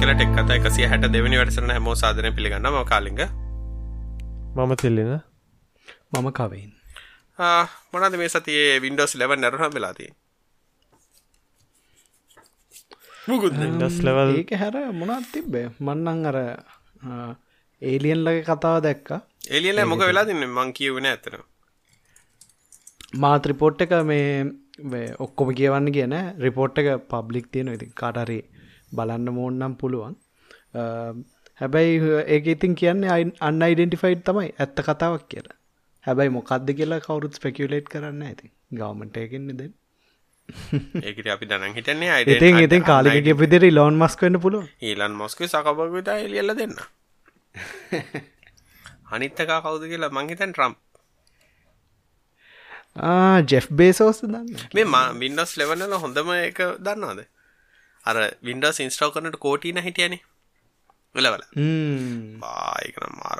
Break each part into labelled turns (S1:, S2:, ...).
S1: කියලා ටෙක් කතා එකසිය හැට දෙවනි වැඩසන හැමෝ සාධනය පිළිගන්න ම කාලිග.
S2: මම තිල්ලින.
S3: මම කවෙන්.
S1: මොනද මේ සතියේ වින්ඩෝස් ලෙව නැරහම් වෙලාතිී
S2: ඩස් ලවල්
S3: ඒක හැර මොනත් තිබ්බේ? මන්නං අර ඒලියන්ලගේ කතාව දැක්ක.
S1: එලියල මොක වෙලා තින්න? මං කියවන ඇතන
S3: මාත් රිපෝට් එක මේ ඔක්කොම කියවන්න කියන රිපෝට් එක පබ්ලික් තියෙන ඉති කාටරි බලන්න මෝන්නම් පුළුවන්. හැබැයි ඒක ඉතින් කියන්නේ අන්න අයිඩෙන්ටිෆයිඩ් තමයි ඇත්ත කතාවක් කියලා. හැබැයි මොකක්ද කියලා කවරුත් ස්පෙකියලේට් කරන්න ඇති ගවමට එකෙන්න්න දෙන්න.
S1: ඒකට අපි දන හිටන්නේ
S3: ඉතින් ඉතින් කාලික පිදිර ලෝන් මස්ක වන්න පුළුව
S1: ඊලන් මොස්ක සකපගතා එලියල්ල දෙන්න. අනිත්තකා කවුද කියලා මංහිතන් ට්‍රම්ප්
S3: ජෙෆ් බේසෝස් දන්න.
S1: මේ මා වින්ඩස් ලෙවනල හොඳම එක දන්නවාද අර වින්ඩස් ඉන්ස්ටෝ කරනට කෝටීන හිටියනේ. වෙලවල. බායිකනම් මාර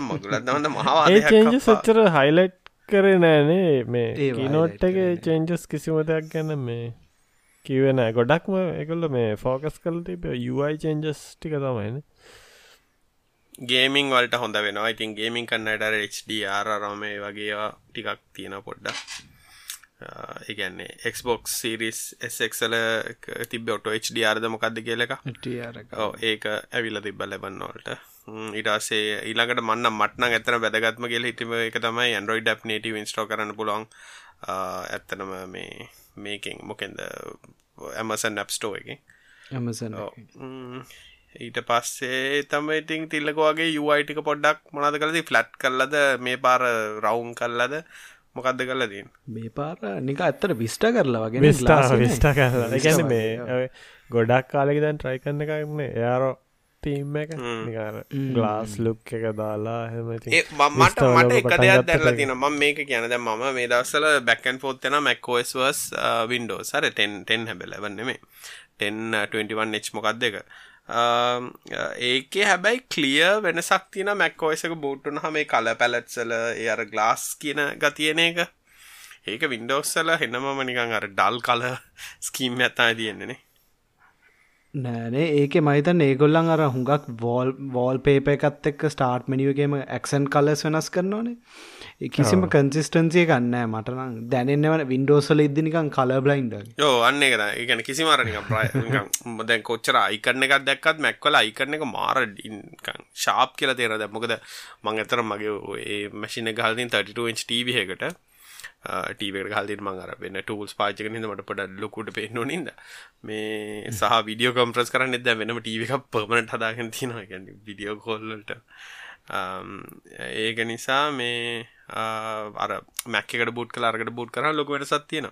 S1: මගුලත් දවන්න මහවා
S2: චේන්ජ සච්චර හයිලයිට් කරේ නෑනේ. මේ කිනෝට් එක චේන්ජස් කිසිම දෙයක් ගැන මේ කිවෙන ගොඩක්ම එකල්ල මේ ෆෝකස් කල තිබ යුයි චේන්ජස් ටික තමයින
S1: ගේමිං වලට හොඳ වෙනවා. ඉතින් ගේමින් කන්නට HDR රමේ වගේ ටිකක් තියෙන පොඩ්ඩ ඒගැන්නේ එක්බොක් සිරිස් එක්ල තිබ ඔට HDRද මොකක්ද කියලක ඒක ඇවිල තිබ්බ ලැබන්නවලට ඉටසේ ඊළඟට මන්න මටන ඇතන වැදගත්ම කියල හිටම එක තමයි ඇන්ඩරෝයිඩ් ඩ් නේටව ඉස්ටෝ කරන්න පුළොන් ඇත්තනම මේ මේකින් මොකෙන්ද? ඇමසන් නැප්ස්ටෝ එක ඊට පස්සේ තම ඉතින් තිල්ලකවාගේ යුයිටික පොඩ්ඩක් මොනද කලද ෆලට් කල්ලද මේ පාර රවුන් කල්ලද මොකක්ද කලදීන්
S3: මේ පාර නික ඇත්තට විස්ට කරලා වගේ
S2: විස්ටා විස්ට කරලා. ගැන මේ ගොඩක් කාලෙක දැන් ට්‍රයි කරන්න එකන්න එයාරෝ තීම් එක. ගලාස් ලුක් එක දාලා
S1: මට මට එක දෙයක් දැරලා තින ම මේක කියනද මම මේ දවසල බැකන් පෝත්තෙන මැක්කෝස්වස් වින්ඩෝ සර 10 හැබැලවන්නෙමේ 1021 මොකක් දෙක ඒක හැබැයි කලිය වෙනසක් තින මැක්කෝයසක බෝට්ටුන හම කල පැලට්සල ඒ අර ගලාස් කියන ගතියන එක. ඒක වින්ඩෝස්සල හෙනමම නිකං අර ඩල් කල ස්කීම් ඇත්තා තියෙන්නෙනේ
S3: නෑනේ ඒක මහිතන් ඒගොල්ලන් අර හුඟක් වෝල් වෝල් පේප එකත් එක්ක ස්ටාර්ට් මනිියගේම ඇක්සන් කලස් වෙනස් කරනවානේ. කිසිම කන්සිස්ටන්සිය කන්නෑ මටනම් දැනෙන්නවන වින්ඩෝසල ඉදිනිකන් කල බ්ලයින්ඩ
S1: යෝ අන්න එක ඒගැන කිසිමරනික ප්‍රය දැන් කොච්චර අයිකරන එකක් දැක්කත් මැක්වල අයිකරන එක මාර ශාප් කියලා තේර දැම්මකද මං ඇතර මගේ ඒ මැසින ගහල්තින් 32 ටීවහකට ටීවට හල්දිට මං අර වෙන ටූල්ස් පාචක හිද මට පොඩ ලොකුට පෙන්න්නු නිද මේ සහ විඩියෝ කම්ප්‍රස් කරන්න එද වෙනම ටීව එකක් පමණට හදාගෙන තිනවා ගැන විඩියෝ කොල්ලට ඒක නිසා මේ අර මැක්කට බුට් කල අරකට බුට් කර ලොකුවට සත්තියෙන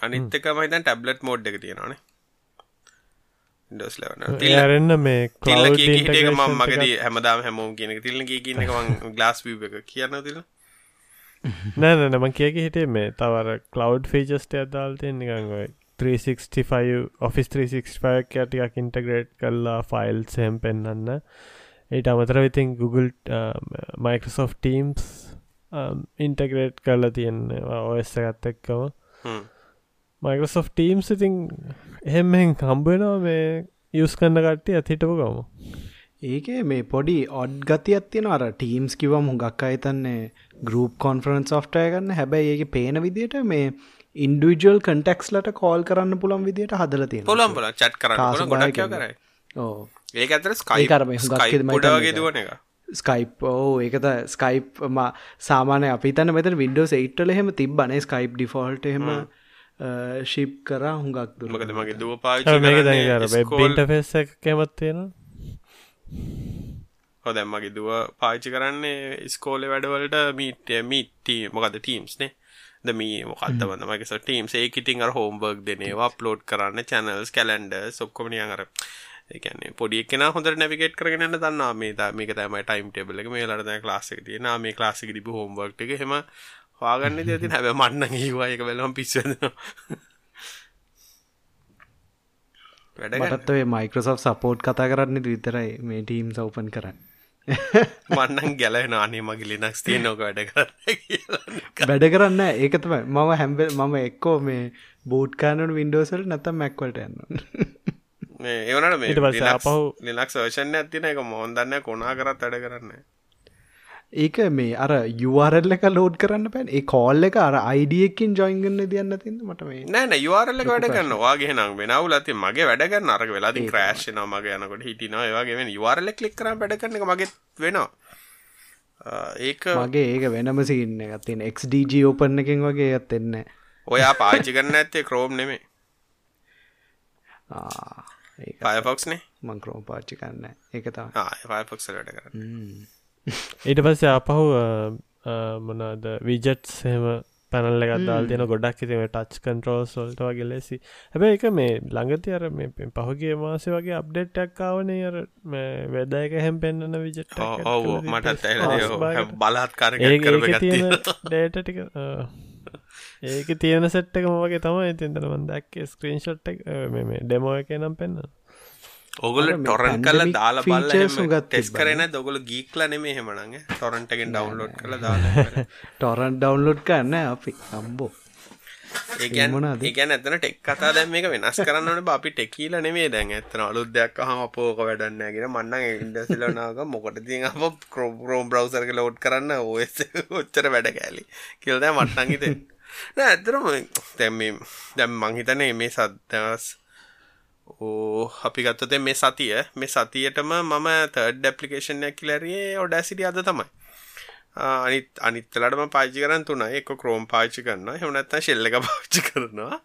S1: අනිත්තක මහිතන් ටැබ්ලට් මෝඩ් එක තියෙනවානේ. ඩස් ලවන
S2: තිල්රන්න මේ
S1: කලක ම මගද හැමදාම හැමෝම් කියන තිල්න කියන එක ගලාස් එක කියන්න තිල
S2: නෑ නම කියක හිටේ මේ තවර කලව් ෆීජස්ට අදාල්තය නිකංගයි 365 ඔෆිස් 365 ටිකක් ඉන්ටග්‍රේට් කල්ලා ෆයිල් සෙම් පෙන්න්න ඒට අමතර විතින් Google මයිකෝසෝ් ටීම්ස් ඉන්ටග්‍රේට් කරලා තියෙන්නේ ඔස්ස ගත්ත එක්කම මයිකෝසෝ් ටීම්ස් ඉතින් එහෙමෙන් කම්බෙනවා මේ යස් කන්න කට්ටි ඇතිටපු ගම.
S3: ඒක මේ පොඩි ඔඩ් ගති ඇත්තියෙන අර ටීම්ස් කිවම හුඟක් අයිතන්නේ ගරුප් කොන්ෆරන්ස් සොෆ්ටය ගන්න. හැබැයි ඒක පේන විදියට මේ ඉන්ඩුවජල් කටෙක්ස්ලට කෝල් කරන්න පුළන් විදිට හදලති
S1: පුළන් පුල චට් කර ගොඩක් කරයි ඕ. ඒක ඇතර ස්කයි කරම ගොඩගේ දුවන එක.
S3: ස්කයිප් ඕ ඒකත ස්කයිප් සාමානය අපි තන මෙත විඩෝ සෙයිට්ටල එහෙම තිබ්බනේ ස්කයිප් ඩිෆෝල්ට එහෙම ශිප් කරා හුඟක්
S1: දුමකද මගේ දුව පා
S2: ෆෙස් කැමත්තියෙන
S1: හො දැම්මගේ දුව පාච්චි කරන්නේ ස්කෝල වැඩවලට මීට මීට මොකද ටීම්ස්නේ දමී මොකක්ද වන්න මගේ ටීම් ඒකිටිං හෝම්බර්ක් දෙනවා ප්ලෝඩ් කරන්න චැනල්ස් කැලන්ඩ සොක්කොමනිය අර එකන්නේ පොඩි කෙන හොඳ නැවිගේට කරගෙන දන්න මේ මේක තම ටයිම් ටෙබල මේ ලද ලාසික තියන මේ ලාසික ිබ හෝම්බර්ක් එක හෙම හවාගන්න තිති හැබ මන්න ඒවා එක වෙලම් පිස්වද
S3: වැඩටත්වේ මයිකෝසෝ් සපෝට් කතා කරන්න විතරයි මේ ටීම් සවපන් කරන්න.
S1: මන්නන් ගැලවෙන අනේ මගේ ලිනක්ස් තිය නොක වැඩ කර
S3: වැඩ කරන්න ඒක තමයි. මම හැම්බ මම එක්කෝ මේ බෝට් කානට වින්ඩෝසල් නැතම් මැක්වලට යන්න
S1: ඒවනට මේ
S2: ඊට පස්සේ ආපහු
S1: ලිනක්ස් වර්ෂණ ඇතින එක මොන්දන්න කොනා කරත් වැඩ කරන්න
S3: ඒක මේ අර යුවරල්ල එක ලෝඩ් කරන්න පැන් ඒ කෝල් එක අර අයිඩියකින් ජොයින්ගන්න දියන්න තින්න මට මේ
S1: නෑන යවාරල්ල වැඩ කරන්න වාගේ නම් වෙනවු ලති මගේ වැඩගන්න අරක වෙලාදි ක්‍රේශ්න මගේ යනකොට හිටිනවා. ඒවාගේ යවාරල්ල කලික් කර වැඩ කරන එක මගේ වෙනවා. ඒක
S3: මගේ ඒක වෙනම සින්න ගත්තින් XDG ඕපන්න එකින් වගේ ඇත් එන්න
S1: ඔයා පාචි කරන්න ඇත්තේ ක්‍රෝම් නෙමේ පයෆොක්ස්නේ
S3: මංක්‍රෝම් පාච්චි කන්න එක තම
S1: පයෆොක්ස වැඩ කරන්න
S2: ඊට පස්සේ අපහු මොනාද විජට් සහෙම පැනල්ල ගත්දාල් තියෙන ගොඩක් ඉතිම ටච් කන්ට්‍රෝල් සොල්ට වගේ ලෙසි. හැබැ එක මේ ළඟති අර මේ පහුගේ මාසේ වගේ අප්ඩේට්ටක් ආවනේ අර වෙදයක හැම් පෙන්න්නන විජට්
S1: ඔව මටත් බලාත්කාර
S2: තියෙන ඩේට ටික ඒක තියෙන සෙට්ක මගේ තම ඉතින්තන මන්දක් ස්ක්‍රීන්ෂොට් මේ ඩෙමෝ එක නම් පෙන්න්න
S1: ඔගොල ටොරන් කල දාලා බල්ල ටෙස් කරන දොගොල ගීක්ල නෙමේ හෙමනගේ ටොරන්ටගෙන් ඩවන්ලෝඩ් කළ දාලා
S3: ටොරන් ඩවන්ලෝඩ් කරන්න අපි. අම්බෝ.
S1: ඒගැන ඇතන ටෙක් කතා දැම එක වෙනස් කරන්නට අපි ටෙකීල නෙමේ දැන් ඇත්තන අලුත් දෙයක් හම පෝක වැඩන්නගෙන මන්න ඉන්ඩසිලනාක මොකට ති කරෝම් බ්‍රවසර්ක ලෝඩ් කරන්න ඔස් ඔච්චර වැඩ කෑලි කිල්ද මට්ටංගිත නෑ ඇතරම තැම් දැම් මංහිතනේ මේ සද්දස් ඕ අපි ගත්තතේ මේ සතිය. මේ සතියටම මම තර්ඩ් ඇපලිකේෂන්යක් කිලරයේ ඔඩැසිටි අද තමයි. අනිත් අනිත්තලටම පාචි කරන්න තුන එක ක්‍රෝම් පාචි කරන්න හෙමනත්ත ශෙල්ල එක පාච්චි කරනවා.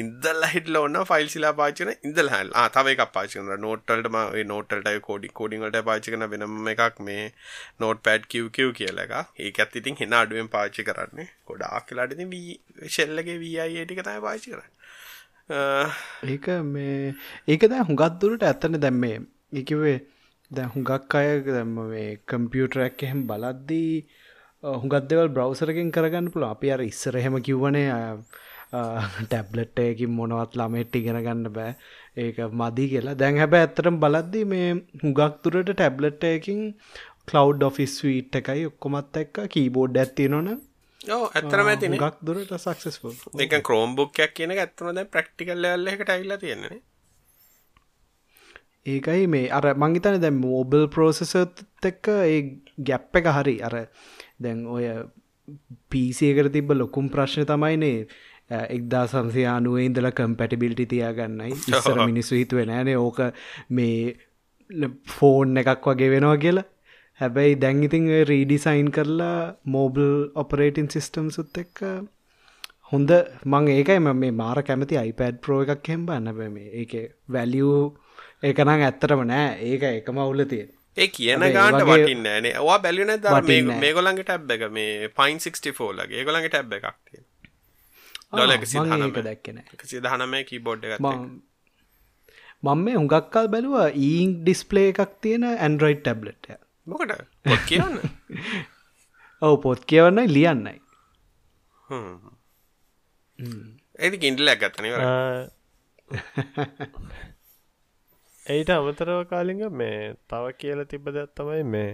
S1: ඉදල් හිටල ඔන්න ෆයිල් සිලා පාචන ඉදල් හැල් තව එක පාචිකන නෝටල්ටම නෝටල්ට කෝඩි කෝඩිංගට පාචි කන වෙනම එකක් මේ නෝට පැඩ් කිව් කිව් කියල එක ඒක ඇතිතින් හෙන අඩුවෙන් පාචි කරන්නේ. ගොඩා කියලාටති ශෙල්ලගේ වී අයිටික තයි පාචි කරන්න.
S3: ඒක මේ ඒක දැ හුඟත් දුරට ඇත්තන. දැම්මේ එකවේ දැ හුඟක් අය දැම්ම මේ කම්පියුටරැක් එහෙම බලද්දී හුඟත් දෙවල් බ්‍රවසරකින් කරගන්න පුළ අපි අර ඉස්සර එහෙම කිව්වනේ ටැබ්ලට් එකකින් මොනවත් ළමෙට් ඉගෙන ගන්න බෑ. ඒක මදි කියලා. දැන් හැබැ ඇත්තරම් බලද්දී මේ හුඟක් තුරට ටැබ්ලට් එකකින් කලව් ොෆිස් වීට් එකයි ඔක්කොමත් එක්ක කීබෝඩ් ඇත්ති නොන
S1: ඕ ඇතරම ඇතින.
S3: ගක් දුරට සක්සස්පුල්
S1: එක ක්‍රෝම් බුක්යක් කියන ඇත්තම දැ ප්‍රක්ටිකල් ලල්ල එකට අයිල්ල තියෙන්නේ
S3: ඒකයි මේ අර මංගිතන දැ මෝබල් පෝසෙසත් එක්ක ඒ ගැප් එක හරි අර දැන් ඔය පිසියකට තිබ්බ ලොකුම් ප්‍රශ්න තමයිනේ එක්දා සංසයානුවේ ඉඳල කම්පැටිබිලිටි තියාගන්නයි. ඉස්සර මිනිස්සු හිතුව නෑනේ ඕක මේ ෆෝන් එකක් වගේ වෙනවා කියලා හැබැයි දැන් ඉතින් රීඩිසයින් කරලා මෝබල් ඔපරේටින් සිිස්ටම් සුත් එක්ක හොඳ මං ඒකයි ම මේ මාර කැමති iPad ප්‍රෝ එකක් හෙම් බන්න බැම ඒක වැලියූ ඒකනම් ඇත්තරම නෑ. ඒක එකම අවුල තිය
S1: ඒ කියන ගාට වටින්න නේ වා බැලින ද මේගොලන්ගේ ටැබ් එක මේ පයින් 64 ලගේ ඒගොලන්ගේ ටැබ් එකක් තිය ඩොල
S3: දැක්කන
S1: සිදහනම කීබෝඩ් එක
S3: මම මේ හුඟක්කල් බැලුව ඊං ඩිස්පලේ එකක් තියෙන ඇන්ඩරෝයිඩ් ටැබ්ලට්
S1: මොකට පොත් කියන්න
S3: ඔව පොත් කියවන්නයි ලියන්නයි.
S1: ඇති කින්ටල ඇගත්තන
S2: ඒට අමතරව කාලිග මේ තව කියල තිබ දත්තමයි මේ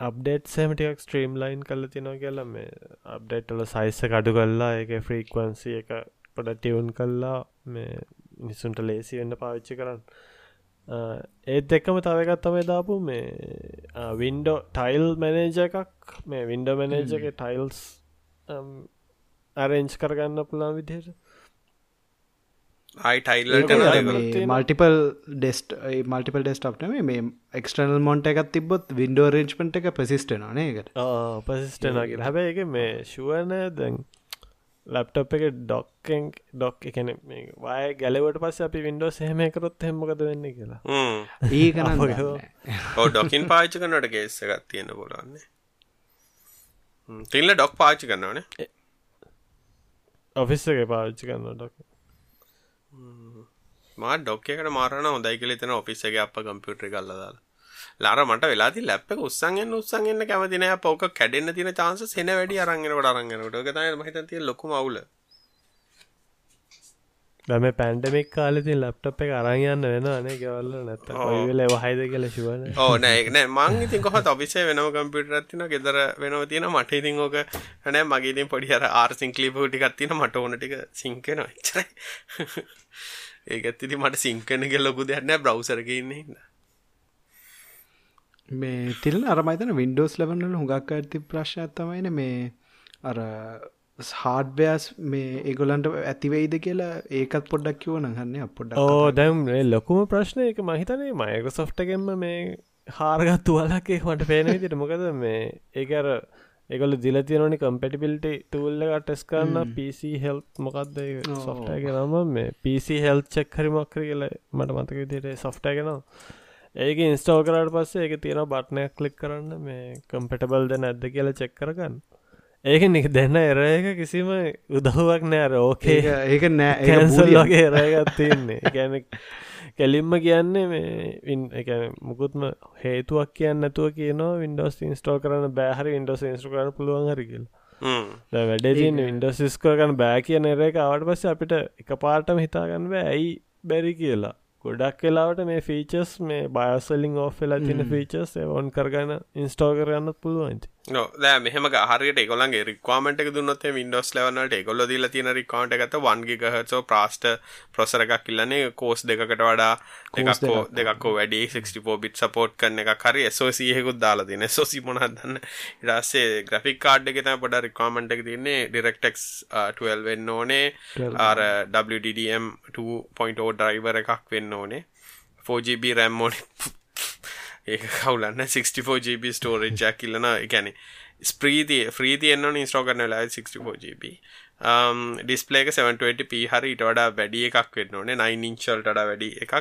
S2: අප්ඩේට් සෑමටික් ස්ට්‍රීම් ලයින් කල තිනෝ කියලා මේ අප්ඩේට්ටල සයිස්ස කඩු කල්ලා එක ෆ්‍රීක්වන්සි එක පොඩ ටියවුන් කල්ලා මේ නිසුන්ට ලේසි වෙන්න පාවිච්චි කරන්න ඒත් එක්කම තවකත් තමයි දාපු මේ වින්ඩෝ ටයිල් මැනේජ එකක්. මේ වින්ඩ මැනේජ එක ටයිල්ස් අරෙන්ච් කරගන්න පුළා විදියට
S3: මල්ටිපල් ඩෙස්ට මල්ටිපල් ඩෙස්ට් මේ එක්ස්ටනල් මොන්ට එකත් තිබොත් වින්ඩෝ රේජ්මට එක පසිස්ටන නේකට
S2: පසිස්ටනගේ හැබැ එක මේ ශුවන දැන් ලප්ටප් එක ඩොක්කෙන් ඩොක් එකන වාය ගැලවට පස්ස අපි වින්ඩෝ සහම කරොත් හෙමකද වෙන්න කියලා.
S3: ඒකන
S1: ඕ ඩොකින් පාච්ච කනට ගේස්ස එකත් තියෙන බොලන්නේ තිල්ල ඩොක් පාච්චි කරන්නවනේ
S2: ඔෆිස්ස එක පාච්චි කරන්න ඩොක්
S1: මා ඩොක් එකට මාරන හොදයි කලෙ තන ඔෆිස්ස එක අප කම්පියුටර් කල්ලදාලා ලාර මට වෙලාති ලැප් එක උස්සන්ගෙන් උස්සන්ගෙන්න්න කැමති නෑ. පොක කැඩෙන්න තියෙන chance සෙන වැඩි අරන්ගෙනට අරන්ගෙනට ඒක තමයි මම හිතන් තියෙන ලොකුම අවුල.
S2: දැම පැන්ඩමික් කාලෙතින් ලප්ටප් එක අරංයන්න වෙන අනේ ගෙවල්ල නැත්ත ඔයවෙල වහයිද කියල ශිවන
S1: ඕ නෑන මං ඉතින් කොහත් ඔෆිසේ වෙනම කම්පියටරත්තින ගෙදර වෙනව තියෙන මට ඉතින් ඕක හැනෑ මගේතින් පොඩිහර ආර්සිං කලිප ටිකත්තින මට ඕන ටික සිංකන චරයි ඒකත්තිති මට සිංකන කෙ ලොකු දෙයන්න බ්‍රවසරගන්නේ
S3: මේ තිල් අරමයිතන වින්ඩෝස් ලබන්නල හුඟක් ඇති ප්‍රශ්නත්තමයින මේ අර හාඩ්බෑස් මේ ඒගොලන්ට ඇතිවෙයිද කියලා ඒකත් පොඩ්ඩක් කිවන හන්න පොඩ්ඩ
S2: ඕ දැම් ලොකුම ප්‍රශ්නය එක මහිතනේ මයක සොෆ්ටගෙන්ම මේ හාරගත් තුවලක්ේ මට පේන විදිට මොකද මේ ඒකර ඒකල දිල තියනනි කම්පටිබිල්ට තුල්ල ටෙස් කරන්න පිසි හෙල් මොකක්ද සොෆ්ටගේ නම? මේ පිසි හෙල් චෙක් හරිමක්කර කියල මට මතක විදිට සොෆ්ටගෙනවා ඒක ඉන්ස්ටෝල් කරට පස්සේ ඒක තියෙන බට්නයක් කලික් කරන්න මේ කම්පිටබල් ද නැද්ද කියලා චෙක් කරගන්න. ඒක නික දෙන්න එර එක කිසිම උදහුවක් නෑර ඕකේ
S3: ඒක නෑ.
S2: කැන්සල් වගේ එරගත් තියන්නේ. ගැන කෙලින්ම කියන්නේ මේ මුකුත්ම හේතුවක් කියන්න නැතුව කියනවා වින්ඩෝස් ඉන්ස්ටෝල් කරන්න බෑහරි ඉන්ඩෝස් ඉන්ස්ට්‍ර කරන පුළුවන් හරි කියලා. වැඩදින් ඉන්ඩෝසිස්කෝ කන බෑ කියන එර එක අවට පස්ස අපිට එක පාටම හිතාගන්න ඇයි බැරි කියලා ගොඩක් වෙලාවට මේ ෆීචස් මේ බයසලින් ඕ වෙලා තින ෆීචස් ඔන් කරගන්න ඉන්ස්ටෝ කරගන්න පුළුවන්ති
S1: නො මෙහම හරියට එකොලන්ගේ රික්වාමට දුන්නත් වින්ඩෝස් ලවනට එකොල්ල දීල තින රිකාන්ට ගත වන්ගේ ගහසෝ ප්‍රාස්ට ප්‍රසර එකක් කිල්ලන්නේ කෝස් දෙකට වඩා දෙකක්කෝ දෙකක්කෝ වැඩි 64 බිට් සපෝට් කරන එක හරි සෝසියහෙකුත් දාලා තින සොසි මොනහදන්න ඉරස්සේ ග්‍රෆික් කාඩ් එක තම පොඩ රිකාමට එක තින්නේ ඩිරෙක්ටෙක්ස් 12 වෙන්න ඕනේ. ආර WDDM 2.0 ඩ්‍රයිවර එකක් වෙන්න ඕනේ. 4GB රැම් ඕනේ ඒ කවුලන්න 64GB ස්ටෝරේජ් කිල්ලන එකැනෙ ස්ප්‍රීතිය ්‍රීතියන්න ඉස්ටෝ කරන ලා 64GB ඩිස්පලේක 720p හරි ඉට වඩා වැඩි එකක් වෙන්න ඕනේ. 9 ඉංචල්ට වැඩි එකක්.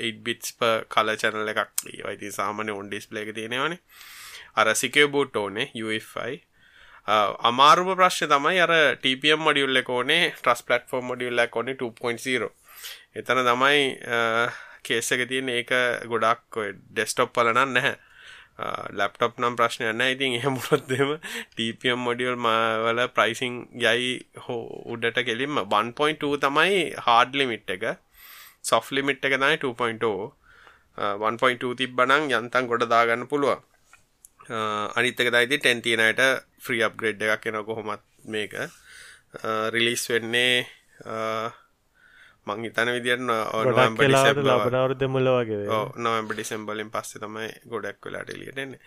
S1: 8 බිටස් ප කල චැනල එකක්. වයිති සාමන ඔන් ඩිස්පලේක තියෙනවනේ. අර සිකය බූට් ඕනේ UFI uh, අමාරුම ප්‍රශ්ය තමයි අර TPM මඩියුල්ල කෝනේ ට්‍රස් පලටෆෝර්ම් මඩියුල්ල කොනේ 2.0 එතන තමයි uh, කේසක තියෙන ඒක ගොඩක් ඩෙස්ටොප් පලනන්න නැහැ. ලැප්ටොප් නම් ප්‍රශ්නයන්න ඉතින් එහෙමුණොත්දම ටපම් මොඩියල් මවල ප්‍රයිසිං යයි හෝ උඩට කෙලින්ම 1.2 තමයි හාඩ් ලිමිට් එක. සොෆ් ලිමිට් එක තමයි 2.0 1.2 තිබ්බනං යන්තන් ගොඩ දාගන්න පුළුව අනිත්තක දයිති ටැන්තිනයට ෆ්‍රී අප්ග්‍රේඩ් එකක් කෙන කොහොමත් මේක. රිලිස් වෙන්නේ මං හිතන විදිට
S2: ලබනවරුද මුල වගේ
S1: නොවම්බ ඩිසම්බලින් පස්ස තමයි ගොඩක් වෙලාට එලියටෙන්නේ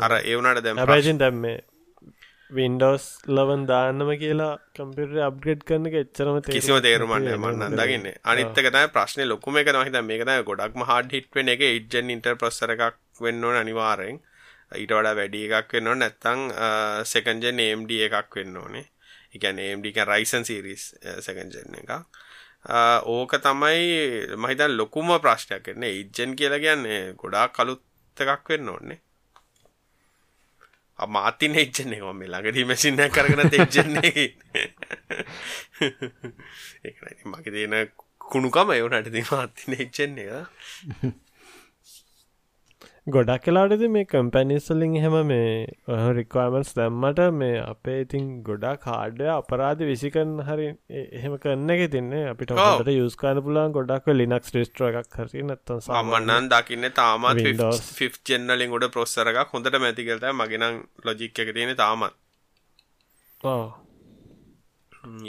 S1: අර ඒවනට දැම
S2: රජන් දැම්ම වින්ඩෝස් ලවන් දාන්නම කියලා කම්පිට අප්ගේඩ් කරන එච්චරම
S1: කිසිම තේරුමන්න මන්න දගන්න අනිත්තකත ප්‍රශ්න ලොකුම එක හිත මේකත ගොඩක්ම හඩ හිට්වෙන එක. ඉජ්ජන් ඉන්ටර් ප්‍රස්සර එකක් වෙන්න අනිවාරෙන් ඊට වඩා වැඩි එකක් වෙන්න නැත්තං සෙකන්ජ නම්ඩ එකක් වෙන්න ඕනේ. එකන ඒම්ඩි රයිසන් සිරිස් සැකන්ජන එකක් ඕක තමයි මහිතන් ලොකුම ප්‍රශ්නයක්. කරන්නේ ඉජ්ජන් කියලා කියන්නේ ගොඩා කළුත් එකක් වෙන්න ඕන්නේ මාතින එච්චන්නේ ම ළඟදී මැසින්න කරගෙන තෙච්චන්නේ ඒ මගේ තියෙන කුණුකම එවනට ති මාතින එච්චන්නේ
S2: ගොඩක් කලාටද මේ කම්පැනිස්සලින් හෙම මේ රික්වමන්ස් දැම්මට මේ අපේ ඉතින් ගොඩක් කාඩ්ඩය අපරාධ විසිකන් හරි එහෙම කරන්න එක තින්නේ. අපිට ට යස්කාන පුලන් ගොඩක් ලිනක්ස් ටස්ට්‍ර එකක් හරි නත්තන්
S1: සාමන්නන් දකින්න තාමත් ෆි චෙන්නලින් ගොඩ ප්‍රොස්සර එකක් හොඳට මැතිකරත මගෙනම් ලොජික් එක තියෙන තාමත්.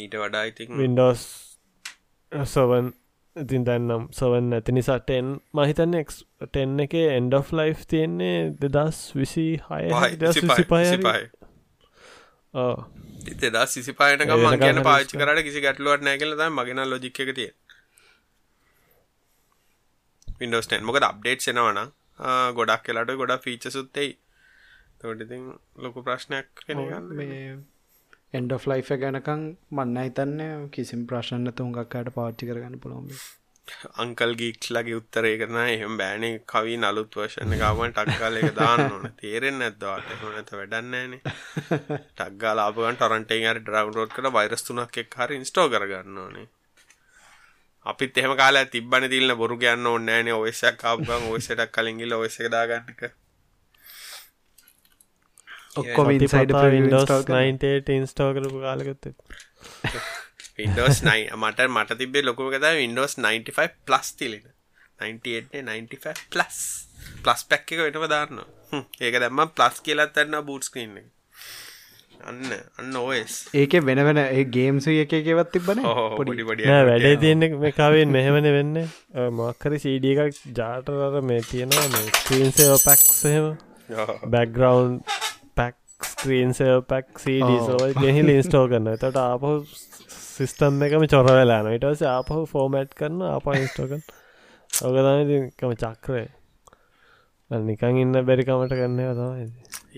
S1: ඊට වඩා ඉතින්
S2: වින්ඩෝස් සවන් ඉතින් දැන්නම් සවන් ඇති නිසාටෙන් මහිතන්න ටෙන් එක එන්ඩ of ලයි් තියෙන්නේ දෙදස් විසි හය සිපයි
S1: දෙදා සිසිපායන ගම ගැන පාච්චි කරට කිසි ගැටලුවට නෑකලද මගෙන ලොජික් එක තිය විඩෝස්ටන් මොකද අප්ඩේට් සෙනවන ගොඩක් කියලාට ගොඩා ෆීච සුත්තෙයි තොටිතින් ලොකු ප්‍රශ්නයක්
S3: මේ එන්ඩ ෆ්ලයි් ගැනකං මන්න හිතන්න කිසිම් ප්‍රශ්න තුන්ගක්කට පාච්චි කරගන්න පුළොම
S1: අංකල් ගීක්ලගේ උත්තරේ කරන එහම බෑනේ. කවී නලුත් වර්ෂණ ගාමන් ටක්කාල එක දාන්න ඕන. තේරෙන් ඇත්දවාට හොනත වැඩන්නේනේ ටක්ගා ලාපගන් ටොරන්ටේ අර ඩ්‍රවන්් රෝඩ් කළ වෛරස් තුනක් එක් හරි ඉස්ටෝ කරගන්න ඕනේ. අපිත් එහෙම කාලා තිබ්බන තිල්න බොරු ගන්න ඕන්නෑනේ ඔයසක් කාපුගන් ඔයසටක් කලින්ගිල ඔයසක දාගන්නක
S2: ඔක්කොම ඉන්සයිඩ ඉන්ස්ටෝ කරපු කාලගත්ත
S1: වින්ඩෝස් නයි මට මට තිබේ ලොකුම කතා වින්ඩෝස් 95 ප්ලස් තිලෙන. 98 ප්ලස් ප්ලස් පැක් එක වෙටම දාන්න ඒක දැම්ම ප්ලස් කියලත් ඇන්න බූට්ස්කන්න අන්න අන්න ඕස්
S3: ඒක වෙන වෙන ඒ ගේම්සු එක එකවත් තිබන
S1: පොඩි. පොඩි
S2: නෑ වැඩේ තියන්න මේ කවෙන් මෙහෙමන වෙන්න මක්කරි සීඩ එකක් ජාටරර මේ තියෙනවා මේ ස්ක්‍රීන්සය පැක්සහෙම බැක්ග්‍රවන්් පැක් ස්ක්‍රීන්සය පැක් සීඩීසවයි ගෙහිල ඉන්ස්ටෝ කරන්න තට ආපහු සිිස්ටම් එකම චොර වෙලාන ඉටස ආපහු ෆෝමට් කරන්න අප ඉස්ටෝකන් ඔගතමකම චක්‍රය නිකං ඉන්න බැරිකමට කරන්න තමයි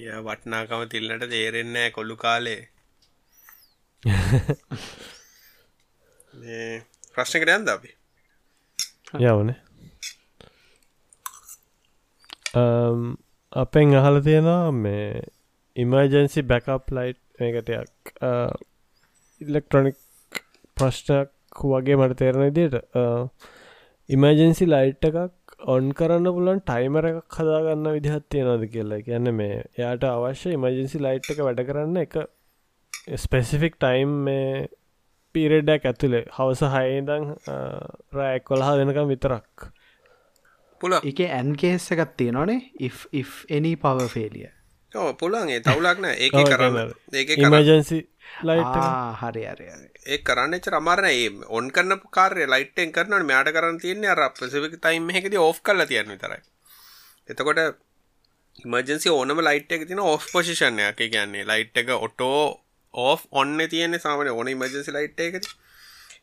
S1: ය වටනාකම තිල්න්නට තේරෙන්නෑ කොල්ලු කාලේ ප්‍රශ්නකට යන්ද අපි
S2: යවනේ අපෙන් අහල තියෙනවා මේ ඉමර්ජන්සි බැකප් ලයිට් එකටයක් ඉල්ලෙක්ට්‍රොනික් ප්‍රශ්නයක් වගේ මට තේරණ දිට ඉමර්ජන්සි ලයිට් එකක් ඔන් කරන්න පුලන් ටයිමර එකක් හදාගන්න විදිහත් තියෙනද කියලා. කියන්න මේ එයාට අවශ්‍ය ඉමර්ජන්සි ලයිට් එක වැඩ කරන්න එක ස්පෙසිෆික් ටයිම් මේ පීරෙඩ්ඩක් ඇතුළේ හවස හයදං රෑක් කොළහා දෙනකම් විතරක්.
S1: පුල
S3: එක ඇන්කේස් එකත් තියෙනනේ if එනි පව ෆේලිය
S1: පුලන්ගේ තවුලක්න ඒක කරන්න ඒක
S2: ඉමර්ජන්සි ලයිට්
S3: හරි අරය
S1: ඒ කරන්න ච රමාරන ඒ ඔන් කරන්න කාරය ලයිට්ෙන් කරනට මයාට කරන්න තියන්නේ අර පසිවික තයිම් එකද ඔෆ් කල තියන්න විතරයි. එතකොට ඉමර්ජන්සි ඕනම ලයිට් එක තින ඔෆ් පොසිෂණයක් කියන්නේ ලයිට් එක ඔටෝ ඕෆ් ඔන්න තියෙන සාමන ඕන ඉමර්ජන්සි ලයිට් එකති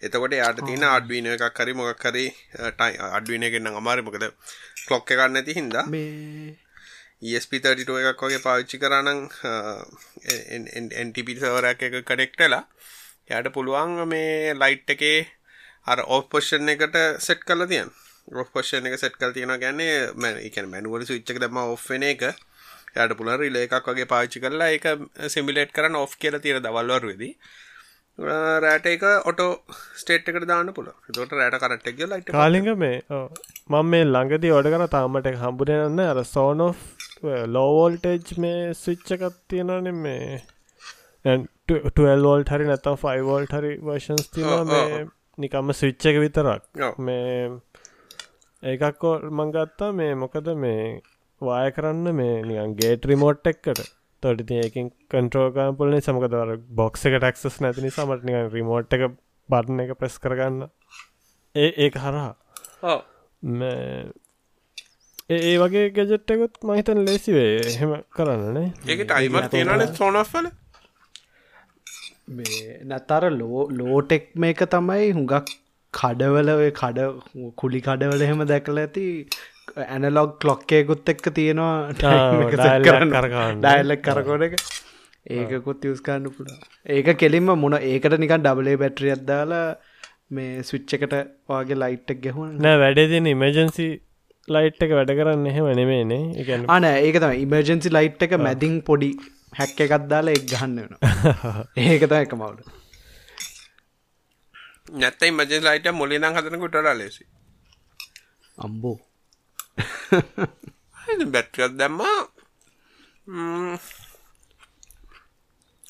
S1: එතකොට යාට තියෙන අඩ්වීන එකක් කරි මොකක් කරි ටයි අඩ්වින එකෙන්න්න අමාරිමකද කලොක්ක ගන්න ඇති හින්දා ESP32 එකක් වගේ පාවිච්චි කරනං එන්ටිපි සවරයක් එක කනෙක්ටලා යට පුළුවන් මේ ලයිට් එකේ අර ඔෆ් පොෂන් එකට සෙට් කල තියන් රොෆ් පොෂන් එක සෙට් කල් තියෙන ගැන්නේ මැ එක මැනුවල සුච්චක දම ඔෆ්න එක. යට පුල රිල එකක් වගේ පාච්චි කරලා එක සිමිලේට් කරන ඔෆ් කියල තියෙන දවල්වරුවේදී රෑට එක ඔටෝ ස්ටේට් එකට දාන්න පුල තොට රෑට කරට්ක් ලයිට
S2: කාලිග මේ මං මේ ළඟදී ඔඩ කර තාමට හම්බුරයන්න අර සෝනෝ ලෝවෝල්ටේජ් මේ ස්විච්චකත් තියෙනන මේ. 12වෝල්ට හරි නැතම් 5වෝල්ට හරි වර්ෂන්ස් තිවා මේ නිකම්ම ස්විච්ච එක විතරක්. මේ ඒකක්කෝ මංගත්තා මේ මොකද මේ වාය කරන්න මේ නිකන් ගේට රිමෝට් එක්කට තොට තියකින් කන්ට්‍රෝගම් පුලන සමකදවර බොක්ස එක ටක්සස් නැති නිසාමට නික රිමෝට් එක බටන එක ප්‍රෙස් කරගන්න. ඒ ඒක හරහා ඒ වගේ ගෙජෙට්ටකුත් මහිතන් ලේසිවේ එහෙම කරන්නනේ
S1: ඒකට අයිමත් තියෙනන සෝනස්වල
S3: නැතර ලෝ ලෝටෙක් මේක තමයි හුඟක් කඩවල කඩ කුලි කඩවල එහෙම දැකල ඇති ඇනලොග් කලොක්කයකුත් එක්ක තියෙනවා ඩයිල්ලක් කරකොඩ එක ඒකකුත් යස්කාන්න පුළ ඒක කෙලින්ම මුණ ඒකට නිකන් ඩබලේ බැට්‍රිය අද්දාලා මේ ස්විච්චකට වගේ ලයිට්ක් ගැහුණ
S2: නෑ වැඩේ තින ඉමජන්සි ලයිට් එක වැඩ කරන්න එහෙම නෙමේනේ එක
S3: අන ඒක තම ඉමර්ජන්සි ලයිට් එක මැදිං පොඩි හැක්ක එකත් දාලා එක් ගහන්න වෙන ඒකත එක මවුඩ
S1: නැත්තයි මජ ලයිට මුලිනම් හදනකුටලා ලෙසි
S3: අම්බෝ
S1: බැට්‍රියක් දැම්මා.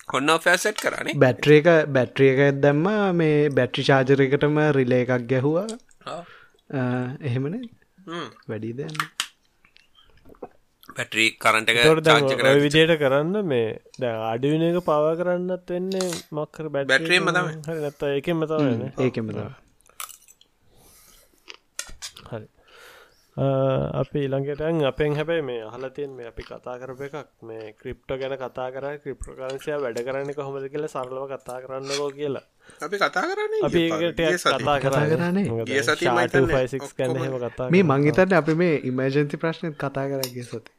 S1: ඔන්න ෆෑසෙට් කරන්නේ
S3: බැට්‍රිය එක බැට්‍රිය එක දැම්ම. මේ බැට්‍රි චාජරකටම රිලේ එකක් ගැහුවා. එහෙමන වැඩි දැන්න
S1: පැට්‍රී කරන්ට
S2: ඔය විදියට කරන්න මේ ද අඩවින එක පවා කරන්නත් වෙන්නේ මක්කර බැට
S1: බැට්‍රියම තමයි.
S2: හරි නැත්ත එකම තම
S3: ඒකෙම තම
S2: හරි අපි ඊළඟටන් අපෙන් හැබැයි මේ අහලතියෙන් මේ අපි කතා කරප එකක්. මේ ක්‍රිප්ට ගැන කතා කර ක්‍රිප්‍රකාන්සය වැඩ කරන්න කොහොමද කියලා සරලව කතා කරන්නකෝ කියලා.
S1: අපි කතා කරන්නේ
S2: අපි කතා
S3: කතා කරන්නේ
S2: කන්න කතා
S3: මේ මංහිතන්න අපි මේ ඉමර්ජන්ති ප්‍රශ්නත් කතා කරගේ සති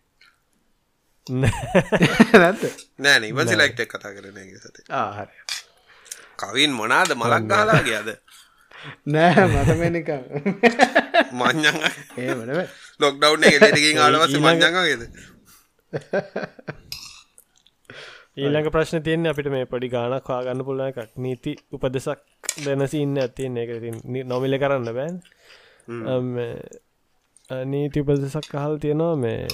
S1: නෑ. ඉවසි ලයිට් එක් කතා කරන සත
S3: ආහරය
S1: කවින් මොනාද මලක් ගාලාගේ අද
S3: නෑ මතමනික
S1: මං්ඥං ලොක්ඩව් එක දෙකින් ආලවස මං්ඥගේද
S2: ඊළඟ ප්‍රශ්න තියන්නේ අපිට මේ පොඩි ගානක් වාගන්න පුලන එකක්. නීති උපදෙසක් දැනසින්න ඇතින් එක නොමිල කරන්න බෑන්. නීති උපදෙසක් අහල් තියෙනවා මේ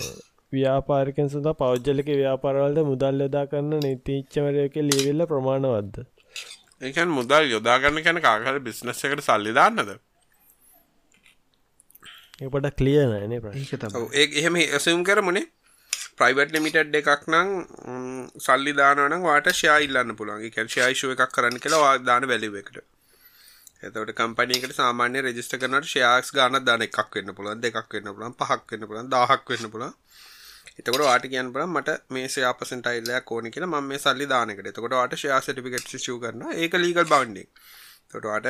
S2: ව්‍යාපාරිකෙන් සඳ පෞද්ජලික ව්‍යාපාරවලට මුදල් යදා කරන්න නීතිච්චවරයක ලියවිල්ල ප්‍රමාණවද්ද
S1: ඒකන් මුදල් යොදාගන්න කැන කාකර බිස්නස් එකට සල්ලි දාන්නද
S2: එපට කලිය නෑනේ
S1: ඒ එහෙම ඇසම් කරමුණේ ප්‍රයිවට් ලිමිටඩ් එකක් නං සල්ලි දානන වාට ශයා ඉල්ලන්න පුළන්ගේ කැන්ශයායිශුව එකක් කරන්න කියලා දාන වැලිව එකට. එතවට කම්පනයකට සාමාන්‍ය රජිස්ට කරනට ශයාක්ස් ගාන දාන එකක් වෙන්න පුළන් දෙකක් වෙන්න පුළන් පහක් වෙන්න පුළන් දහක් වෙන්න පුළන් එතකොට වාට කියන්න පුළන් මට මේ ශයාපසට අයිල්ලයක් ඕන කියලා ම මේ සල්ලි දානකට එතකොට වාට ශයා සටිකට ශූ කරන ඒක ලීගල් බවන්ඩි තොටවාට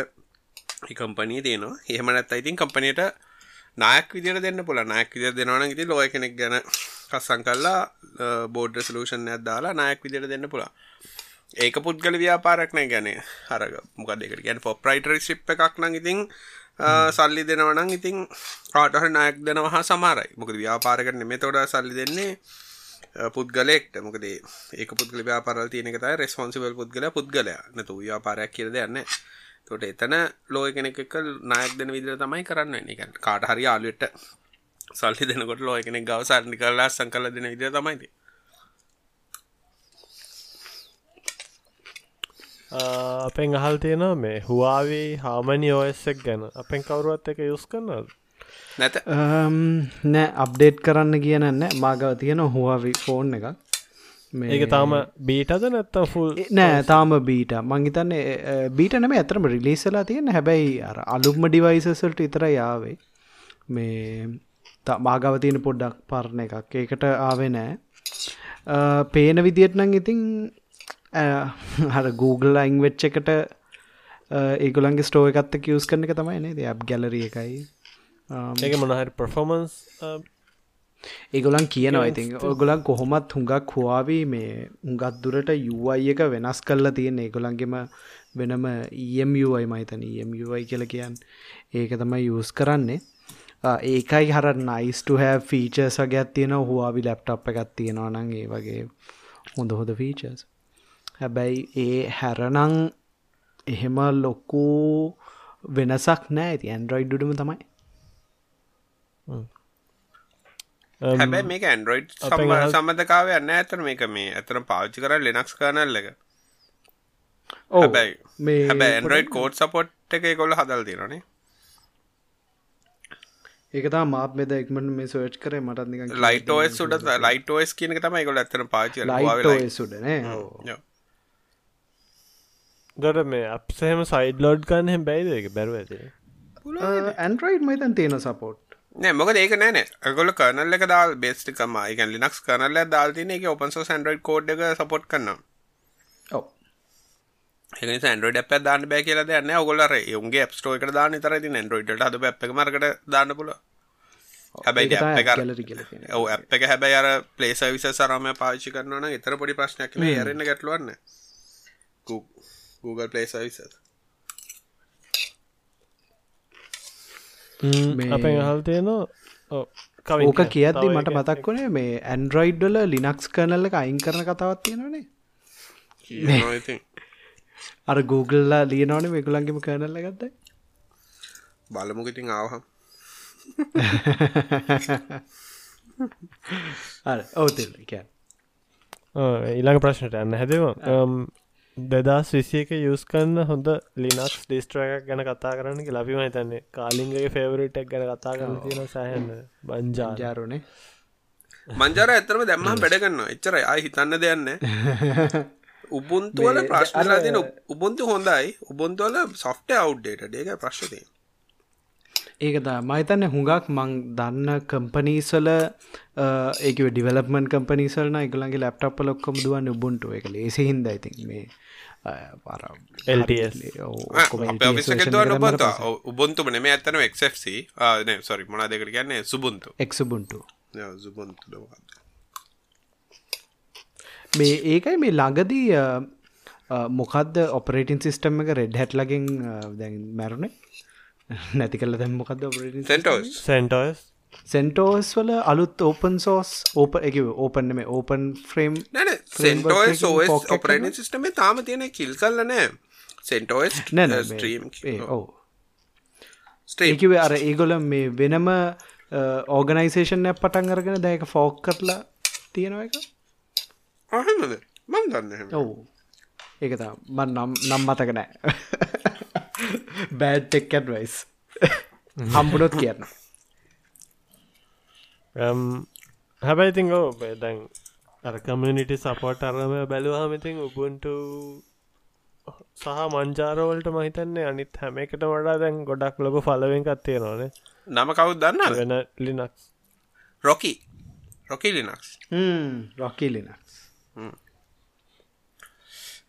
S1: කම්පනී තියනවා එහෙමනත් අයිතින් කම්පනයට නායක් විදිර දෙන්න පුළ නායක් විදිර දෙනවන ඉති ලොය කෙනෙක් ගැන කස්සං කල්ලා බෝඩ් සලූෂන් ඇදදාලා නායක් විදිර දෙන්න පුළා ඒක පුද්ගල ව්‍යාපාරක්න ගැන හරග මොකදකට ගැන පොප්‍රයිටරි ශිප් එකක් නං ඉතින් සල්ලි දෙනවනං ඉතින් කාටහ නායක් දෙනව හා සමාරයි මොකද ව්‍යාපාරකට නෙම තොඩ සල්ලි දෙන්නේ පුද්ගලෙක්ට මොකදේ ඒක පුද්ගල ව්‍යාපාරල් තියෙනක තයි රෙස්පොන්සිබල් පුද්ගල පුද්ගලයා. නතු ව්‍යාපාරයක් කියර දෙන්න තොට එතන ලෝය කෙනෙක් නායක් දෙන විදිර තමයි කරන්න. එක කාට හරි ආලුවට සල්ලි දෙනකොට ලෝය කෙනෙක් ගව සරණි කරලා සංකල දෙන විදිර තමයිති
S2: අපෙන් අහල් තියෙනවා මේ හවාවී හාමනි ඕස්සක් ගැන. අපෙන් කවරුවත් එක යුස් කරනද
S1: නැත.
S3: නෑ අප්ඩේට් කරන්න කියනන්න මාගව තියෙන හුවවි ෆෝන් එක
S2: ඒක තාම බීටද නැත්තම් ෆුල්
S3: නෑ තාම බීට මංහිතන්නේ බීට නම ඇතරම රිලිස්සලා තියෙන හැබැයි අර අලුක්ම ඩිවයිසසල්ට ඉතර යාවේ මේ මාගව තියෙන පොඩ්ඩක් පරණ එකක්. ඒකට ආවේ නෑ. පේන විදියට නං ඉතින් හර Google අයින් වෙච්ච එකට ඒගොලන්ගේ ස්ටෝ එකත්ත කියස් කරන එක තමයි නේ ඇබ් ගැලරිය එකයි.
S2: ඒක මොනහරි පර්ෆෝමන්ස්
S3: ඒගොලන් කියනවා ඉතින් ඔගොලන් කොහොමත් හුඟක් හවාවී මේ උගත් දුරට යුවයි එක වෙනස් කල්ලා තියෙන ඒගොලන්ගෙම වෙනම EMUයි මහිතන EMUයි කියල කියන්න ඒක තමයි යස් කරන්නේ. ඒකයි හර නයිස්ට හැ ෆීචර්ස් වගේත් තියෙන හවාවි ලැප්ටප් එකත් තියෙනවා නං ඒ වගේ හොඳ හොඳ ෆීචර්ස් හැබැයි ඒ හැරනං එහෙම ලොකු වෙනසක් නෑ. ඇති ඇන්ඩරොයිඩ්ඩුම තමයි
S1: හැබැයි මේක ඇන්ඩරෝයිඩ් සම්බධකාව යන්න ඇතර මේක මේ ඇතර පාච්චි කර ලෙනක්ස් කරනල්ල එක. හැබැයි
S3: මේ
S1: හැබැ ඇන්ඩරෝයිඩ් කෝඩ් සපොට් එක කොල්ල හදල් තිරනේ
S3: ඒකතා මාත් මෙද එක්මට මේ සෝච් කර මටත්
S1: ලයිටෝස් සුට ලයිටෝස් කියනක තමයි කොල ඇතර පාචි
S3: සුඩනේ
S2: දොට මේ අපසහෙම සයිඩ් ලෝඩ් කන්න හැම් බැයිද එක බැරුව ඇති.
S3: ඇන්ඩරයිඩ් මතන් තියෙන සපෝට්
S1: නෑ මොක ඒක නෑන ගොල කරනල්ල එක දල් බෙස්ටිකම එක ලිනක්ස් කරනල්ල දාල්තින එක ඔපන්සෝ සන්ඩරයිඩ් කෝඩ් එක සපොට් කරන්න
S3: ඔව.
S1: ඒ සන්ඩරෝඩ අප දාන්න බෑ කියලා දන්න ඔගොලර යුන්ගේ ස්ටෝ එක දාන තර ති න්ඩරෝයිඩ් හද පැක් මරකට දාන්න පුල හැබැයි ඔව ඇ් එක හැබැයි අර පලේස විස සරම පාචි කරනන එතර පොඩි ප්‍රශ්නයක් යරන්න ගැටලුවන්න Google පලේස විස
S2: අපෙන් අහල් තියෙනවා.
S3: ඕක කියද්දි මට මතක් වනේ මේ ඇන්ඩරොයිඩ්ඩල ලිනක්ස් කරනල්ල එක අයින් කරන කතාවත් තියෙනනේ
S1: ඉතින්.
S3: අර Googleලා ලියනවන මේකුලන්ගේම කරනල්ල ගත්තයි
S1: බලමුගටින් ආවහම්.
S3: ඔවතෙල් කියන්
S2: ඊළඟ ප්‍රශ්නට යන්න හැදවා දෙදස් විසියක යස් කන්න හොඳ ලිනක්ස් ඩිස්ට්‍රයක් ගැන කතා කරන්න ලබිම හිතන්නේ කාලින්ගේ ෆේවරිටක් ගැන කතා කරන්න තියෙන සෑහන්න බංජා
S3: ජාරුණේ
S1: මංජර ඇතරම දැම්ම වැඩගන්න එච්චර අයි හිතන්න දෙයන්න උබුන්තුවල ප්‍රශ්නලා තින උබුන්තු හොඳයි. උබුන්තුවල සොෆ්ට අවු්ඩේට ඒක ප්‍රශ්තිය
S3: ඒකද මහිතන්න හුඟක් මං දන්න කම්පනීසල ඒක ඩිවලපමන් කම්පනිසල්න එකලගේ ලැප්ටප් ලොක්කොම දුවන්න උබුන්ටු එක ලේසි හින්ද ඉතින් මේ
S1: උබුන්තු නේ. ඇතන එක්FC සොරි මොනා දෙකට කියන්නේ? සුබුන්තු
S3: එක්සුබුන්ටු මේ ඒකයි මේ ළඟදී මොකක්ද ඔපරේටින් සිිස්ටම් එක? රෙඩ් හැට් ලගින් දැන් මැරුණේ නැති කල දැම් මොකක්ද
S1: සෙන්ටෝස්
S2: සෙන්ටෝස්
S3: සෙන්ටෝස් වල අලුත් ඕපන් සෝස් ඕප එක ඕපන් මේ open frame
S1: CentOS OS operating system තාම තියෙන කිල් කල්ල නෑ. සෙන්ටෝස් ස්ට්‍රීම්
S3: ඕ ස්ටේකිව අර ඒගොල මේ වෙනම ඕගනයිසේෂන් ඇ පටන් අරගෙන දැක ෆෝක් කරලා තියෙනව එක?
S1: අහමද මන් දන්න
S3: ඔවු. ඒක තා මන් නම් නම් මතක නෑ බෑඩ් ටෙක්කට් වයිස් හම්බුණොත් කියන්න.
S2: හැබැයි ඉතිං ඕ දැන් අර කමියනිටි සපෝට් අරම බැලුවහමඉතින් උබුන්ට සහ මංජාරවලට මහිතන්නේ අනිත් හැම එකට වඩා දැන් ගොඩක් ලොක ෆලවෙන් කත්තිය නොනේ
S1: නම කවුත් දන්න
S2: වෙන Linux
S1: Rocky Rocky Linux
S3: Rocky Linux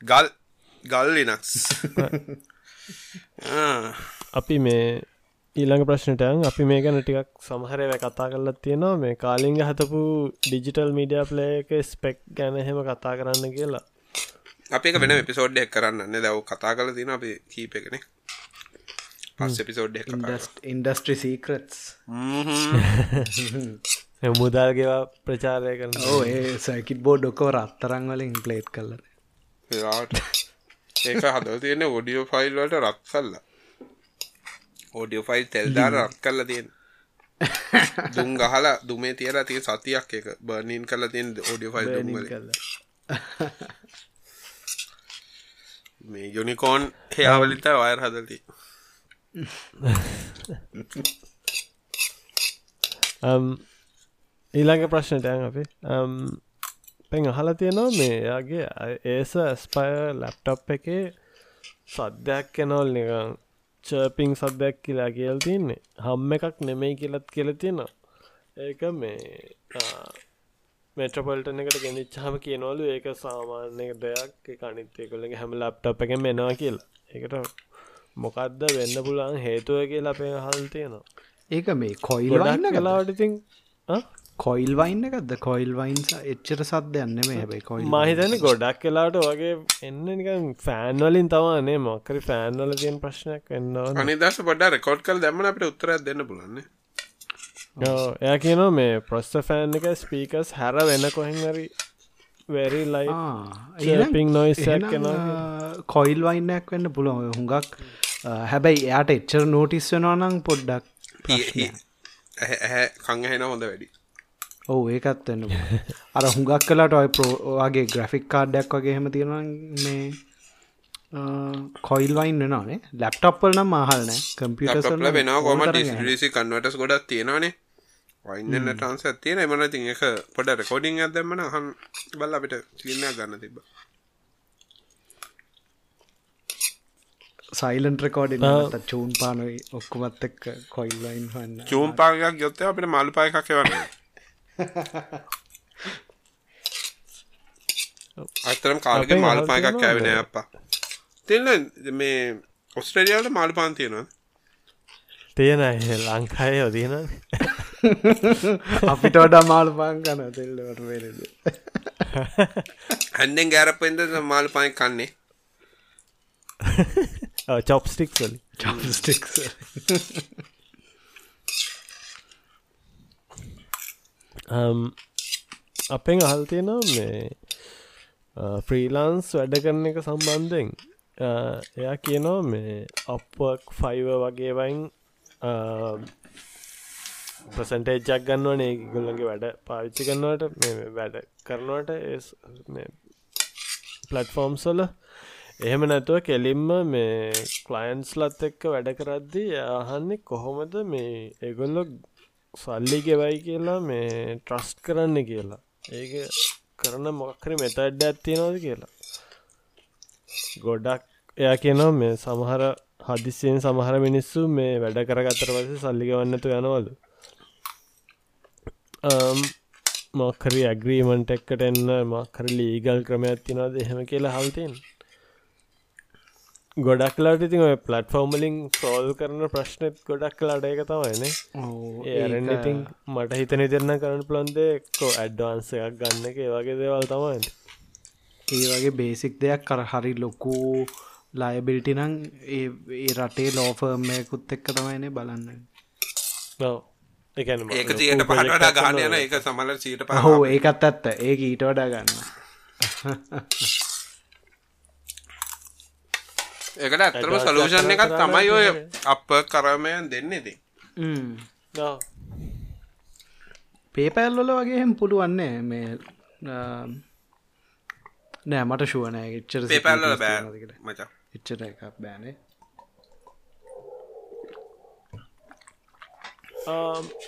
S1: ගල් ගල් ලිනක්ස්
S2: අපි මේ ඊළඟ ප්‍රශ්නටයන් අපි මේ ගැන ටිකක් සමහරව කතා කරලත් තියෙනවා. මේ කාලිංග හතපු ඩිජිටල් මීඩිය ප්ලේක ස්පෙක් ගැන එහෙම කතා කරන්න කියලා.
S1: අපේ වෙන එපිසෝඩ්ඩයක් කරන්න දැව කතා කල තින අපි කීප එකන පස් එපිසෝඩ්ඩ
S3: ඉන්ඩස්ට්‍රි සීකරටස්
S2: මුදල්ගෙවා ප්‍රචාරය කරන
S3: ඒ සැකිට බෝ ඩොකෝ රත්තරං වලින් ප්ලේට් කල්ලන
S1: ඒක හදව තියෙන ඔඩියෝ ෆයිල් වලට රත් කල්ලා ඕඩියෝ ෆයිල් තෙල්දාර රත් කල්ල තියෙන දුම් ගහලා දුමේ තියලා තිය සතියක් එක බර්නීන් කල තියෙන ඕඩියෝ ෆයිල් දුම්වල මේ යුනිකෝන් හයාවලිත වයර් හදලති
S2: ඊළඟ ප්‍රශ්නට ඇන් අපි පැන් අහල තියෙනවා මේ යාගේ ඒස ස්පය ලැප්ටප් එකේ සද්‍යයක් කෙනවල් නිකං චර්පිං සද්දයක් කියලා කියල් තින්නේ හම්ම එකක් නෙමෙයි කියලත් කියල තියෙනවා. ඒක මේ මෙට්‍රපොල්ටන එකට ගෙනනිච්චහම කියනවලු ඒක සාමාන්‍ය දෙයක්. කනිත්තයකුලගේ හැම ලප්ටප් එක මෙනවා කියලා. ඒකට මොකක්ද වෙන්න පුලන් හේතුව කියලා අපේ හල් තියෙනවා.
S3: ඒක මේ කොයිල්
S2: ගොඩක් කලාවට ඉතින්
S3: කොයිල් වයින්න එකක්ද? කොයිල් වයින්ස එච්චර සද්‍යයන්න මේ හැබයි කොයිල්
S2: මහිතන ගොඩක් කලාට වගේ එන්න නිකන් ෆෑන්වලින් තවානේ මොකරි ෆෑන්වල තියෙන් ප්‍රශ්නයක් එන්නවා
S1: අනිදස පොඩ රෙකෝඩ් කල් දැම්මන අපට උත්තරත් දෙන්න පුලන්නේ
S2: එය කියනවා මේ ප්‍රොස්ස ෆෑන් එක ස්පීකස් හැර වෙන කොහෙන් හරි වෙරි ලයි පිං නොයිසක් කෙන
S3: කොයිල් වයින්නයක් වෙන්න පුළුව හුඟක් හැබැයි එයාට එච්චර නෝටිස් වෙනවා නම් පොඩ්ඩක්
S1: ඇහැ කං හෙන හොඳ වැඩි
S3: ඔහු ඒකත් වෙන්න අර හුඟක් කලාට ඔය ප්‍රෝවාගේ ග්‍රෆික් කාඩ්ඩයක් වගේ හෙම තියෙන මේ කොයිල් වයින් වෙනනේ ලැප්ටප්පල් නම් මහල්නෑ කම්පියටස්
S1: වෙන කොම ඩිසි කන්වටස් ගොඩක් තියෙනවානේ. වයින්න ටන්ස තියෙන එමන ති එක පොඩ රෙකෝඩිං ඇදම්මන හන් බල් අපිට සින්න ගන්න තිබ
S3: සයිලන්ට රෙකෝඩි චූන් පානයි ඔක්කොමත් එක් කොයිල් වයින් හන්න
S1: චූම් පාගයක් යොත්ත අපිට මල් පාය එකක් වන්නේ අතරම් කාලක මාල් පායකක් කෑවෙන අප්පා. තිල්ල මේ ඔස්ට්‍රේලියාවට මාළු පාන් තියෙනවා
S2: තියෙන ලංකාය යොදීන
S3: අපිට වඩා මාළු පාන් කන තෙල්ලට වෙලද?
S1: හැන්ඩෙන් ගෑරපෙන්ද මාළු පාය කන්නේ?
S2: චොප්ස්ටික් වලි
S3: චොප්ස්ටික් Um,
S2: අපෙන් අහල් තියෙනවා මේ uh, ෆ්‍රීලාන්ස් වැඩ කරන එක සම්බන්ධයෙන්. Uh, එයා කියනවා මේ අපක් ෆයිව වගේවයින් ප්‍රසන්ටේජ්ජක් ගන්නවනේ. ගොල්ලගේ වැඩ පාවිච්චි කරන්නවට වැඩ කරනවට පලට්ෆෝම් සොල එහෙම නැතුව කෙලින්ම මේ කලයින්ස් ලත් එක්ක වැඩ කරද්දී අහන්නේ කොහොමද මේ එගොල්ලො සල්ලි ගෙවයි කියලා මේ ට්‍රස්ට් කරන්න කියලා. ඒක කරන මොක්කරි මෙතඩ්ඩ ඇත්තියෙනවද කියලා. ගොඩක් එයා කියනවා මේ සමහර හදිසියෙන් සමහර මිනිස්සු මේ වැඩ කරගත්තර පස සල්ලිගවන්නතු යනවලු. මොක්කරි ඇග්‍රීමන්ට එක්කට එන්න මක්කර ලීගල් ක්‍රමයක් තිනවද එහෙම කියලා හල්තයෙන් ගොඩක් කලාට ඉතින් ඔය පලට්ෆෝර්මලින් සෝල් කරන ප්‍රශ්නත් ගොඩක් කලාට එක තමයිනේ ඒරන්න ඉතින් මට හිතන ඉතිරන්න කරන්න පලන්දේ කෝ ඇඩ්වාන්ස එකක් ගන්න එක වගේ දේවල් තමයි.
S3: ඒ වගේ බේසික් දෙයක් කර හරි ලොකූ ලයබිල්ටි නං ඒ රටේ ලෝෆර්මයකුත් එක්ක තමයිනේ බලන්න.
S1: ඒක තියට පහට ගාන යන ඒක සමල සීට
S3: පහෝ ඒකත් ඇත්ත. ඒ ඊට වඩා ගන්න
S1: එකට ඇත්තරම සලූෂන් එකක් තමයි ඔය අප කරමයන් දෙන්නේති
S3: පේපැල්ලොල වගේහෙම පුළුවන්නේ මේ නෑ මට ශුවනෑ එච්චර
S1: පේපැල්ල බෑ මචා.
S3: එච්චර එකක් බෑනේ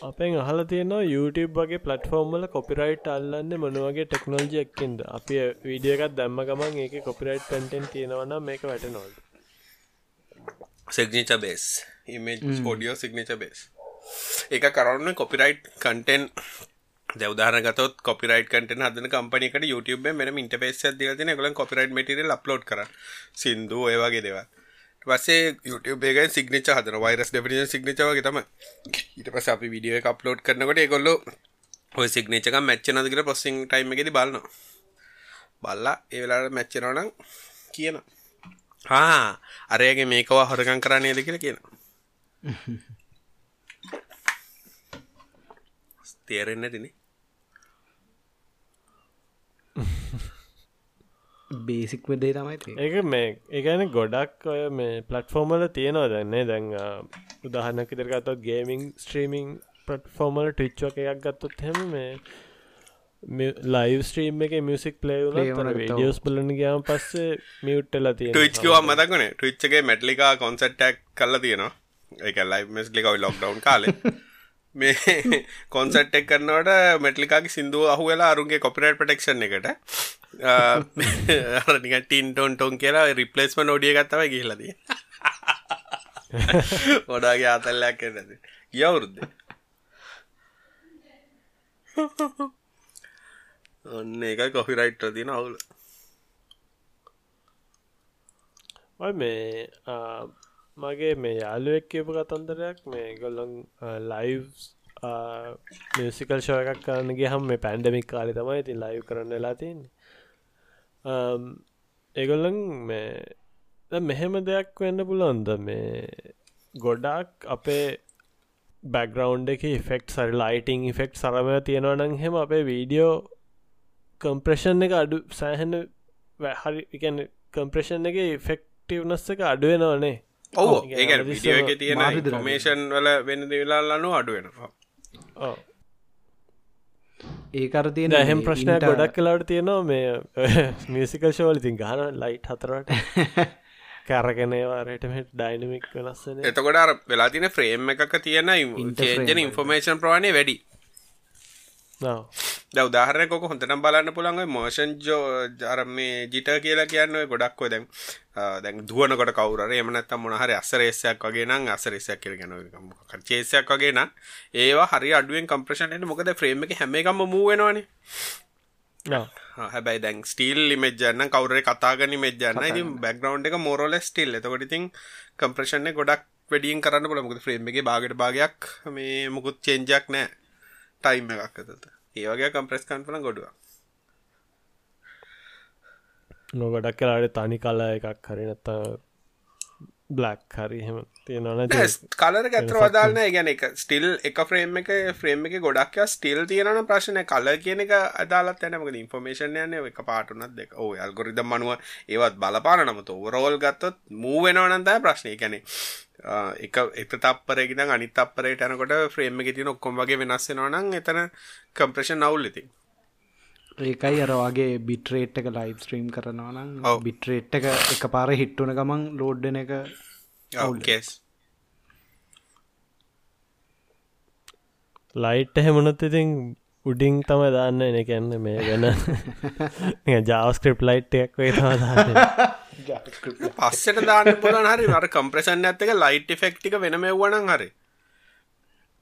S2: අපෙන් අහල තියෙනවා YouTube වගේ පලටෆෝර්ම්මල කොපිරයිට් අල්ලන්න මොනවගේ ටෙක්නෝජි එක්කින්ද? අපි වීඩියකත් දැම්ම ගමන් ඒක කොපිරයිට් කටෙන් තියෙනවන මේක වැට නොල්
S1: signature base image audio signature base ඒක කරන්න කොපිරයිට් කන්ටෙන් දවදාරගතොත් කොපිරයිට කටන හදන කම්පනිකට YouTube මෙම ඉන්ටපේස් දිලතින ගලන් කොපිරයිට් මටිරල් අප්ලෝඩ් කර සිින්දු ඒවාගේ දෙවා පසේ YouTube එක සිගනිච හදන වයිරස් ඩෙපිනිෂන් සිගනිචවගේ තම ඊට පස අපි විඩිය එක අප්ලෝඩ් කරනකොට ඒකොල්ලො ඔය සිගනේචක මැච්ච නදකර පොසිං ටයිම එකෙද බලන්න බල්ලා ඒ වෙලාට මැච්චනවනම් කියන හා අරයගේ මේකවා හොරකං කරන්නේද කියලා කියන තේරෙන්න තිනේ
S3: බේසික් වෙදේ තමයි
S2: ඒක මේ ඒගැන ගොඩක් ඔය මේ පලට්ෆෝර්මල තියෙනවා දන්නේ දැන් උදාහන්නක ඉදරගත්තත් ගේමිං ස්ට්‍රීමිං පටෆෝර්මල ටිච්චෝ එකක් ගත්තොත් හෙම මේ ලයිව ස්ට්‍රීම් එක මියසික් පලේවල ඩියෝස් බලන ගයාම පස්සේ මියුට්ටල තිය
S1: ටවිච්කවා මතකන ටවිච්චගේ මැටලිකා කොන්සට්ටක් කල්ල තියෙනවා. එක ලයි් මෙස්ලිකවයි ලොක්ඩවන් කාලේ. මේ කොන්සට්ටෙක් කරනවට මැටලිකාගේ සිින්දුව අහු වෙලා අරුන්ගේ කොපිරට පටෙක්ෂන් එකට නික ටින් ටොන් ටොන් කියලා රිපලස්ම නෝඩිය ගත්තව කියලද ඔඩාගේ ආතල්ලයක් නැද ගියවුරුද්ද ඔන්න එක කොෆිරයිට් තින අවුල.
S2: ඔය මේ මගේ මේ යාලුවෙක් කියපු කතන්දරයක් මේ ගොල්ලොන් ලයිව් මියසිකල් ෂෝ එකක් කරන්නගේ හම මේ පැන්ඩමික් කාලි තමයි ති ලයිව් කරන්න වෙලා තින්නේ ඒගොල්ලන් මේ මෙහෙම දෙයක් වෙන්න පුළොන්ද මේ ගොඩක් අපේ බැග්‍රවන්් එක ෆෙක්් සරි ලයිටිං ෆෙක්් සරමය තියෙනවනං හෙම අපේ වීඩියෝ කම්ප්‍රේෂන් එක අඩු සෑහෙන හරි එකන කම්ප්‍රේෂන් එක ෆෙක්ටවනස්ස එක අඩුවෙනවනේ
S1: ඔව ඒ විඩියෝ එක තියෙන ඉන්ෆර්මේෂන් වල වෙන දෙවෙලාල්ලනු අඩුවෙනවා
S3: ඒකර තියෙන
S2: හැම ප්‍රශ්නයක් ගොඩක් කලාට තියෙනවා මේ මියසිකල් ශෝල ඉතින් ගාන ලයිට් හතරට. කැරගෙනවාරටමට ඩයිනමික් වෙනස්සන
S1: එතකොට වෙලා තින ෆ්‍රේම් එකක තියෙන චේජන ඉන්ෆර්මේෂන් ප්‍රවාණය වැඩි ද උදාහරය කොක හොඳනම් බලන්න පුළන්ග මෝෂන් ජෝ ජර මේ ජිට කියලා කියන්න ගොඩක්ව දැන් දැන් දුවනකොට කවර එමනත් මොනහරි අසරේසයක් වගේ නම් අසරේසයක් කියල ගැන චේසයක් වගේ නම් ඒවා හරි අඩුවෙන් කම්ප්‍රශණයට මොකද ෆ්‍රේම් එක හැම එකම මූවෙනවානේ හැබයි දැන් ස්ටීල් ලිමෙජන්න කවර කතාගනි මෙජන්න ඉති බැක්ග්‍රවන්් එක මෝරෝල ස්ටිල් එතකොට ඉතින් කම්ප්‍රශණය ගොඩක් වැඩියෙන් කරන්න පුළ මොකද ෆ්‍රේම් එක බාගට භාගයක් මේ මුකුත් චෙන්ජක් නෑ ටයිම් එකක් ඇතත ඒවගේ කම්ප්‍රෙස් කන්පන ගොඩුව
S2: නොගඩක් කලාට තනි කල එකක් හරිනත්ත බ්ලක් හරි හෙම තියෙනන
S1: කලර ඇතර වදාලන ගැන එක ස්ටිල් එක ෆ්‍රේම් එක ෆ්‍රේම් එක ගොඩක් ස්ටිල් තියෙන ප්‍රශ්නය කල කියන එක අදාලත් යනමක ඉන්ෆර්මේෂන් යන එක පාටුනත් දෙක. ඕ අල්ගොරිද මනුව ඒවත් බලපාන. නමුත ඕරෝල් ගත්තොත් මූවෙනවනන්තය ප්‍රශ්නය කැනෙ එක එක තපරෙකින අනි තපරට යනකොට ෆ්‍රේම් එක තින ඔක්කොම් වගේ වෙනස්සෙනවා නම් එතන කම්ප්‍රේෂන් නවුල් ඉති
S3: ඒකයි අරවාගේ බිට්‍රේට් එක ලයිව් ස්ට්‍රීම් කරනවා නම් බිට්‍රේට් එක එක පාර හිට්ටුන ගමන් ලෝඩ්ඩන එක
S1: කේස්
S2: ලයිට් එහෙමනොත් ඉතින් උඩිං තම දාන්න එන කැන්න මේ ගැන ජාවස්ක්‍රප් ලයිට් එකක් වේ තම දාන්න.
S1: පස්සට දාන්න පුලන් හරි අර කම්ප්‍රසන් ඇත්තක ලයිට් ෆෙක්ටික වෙනම වුවනන් හරි.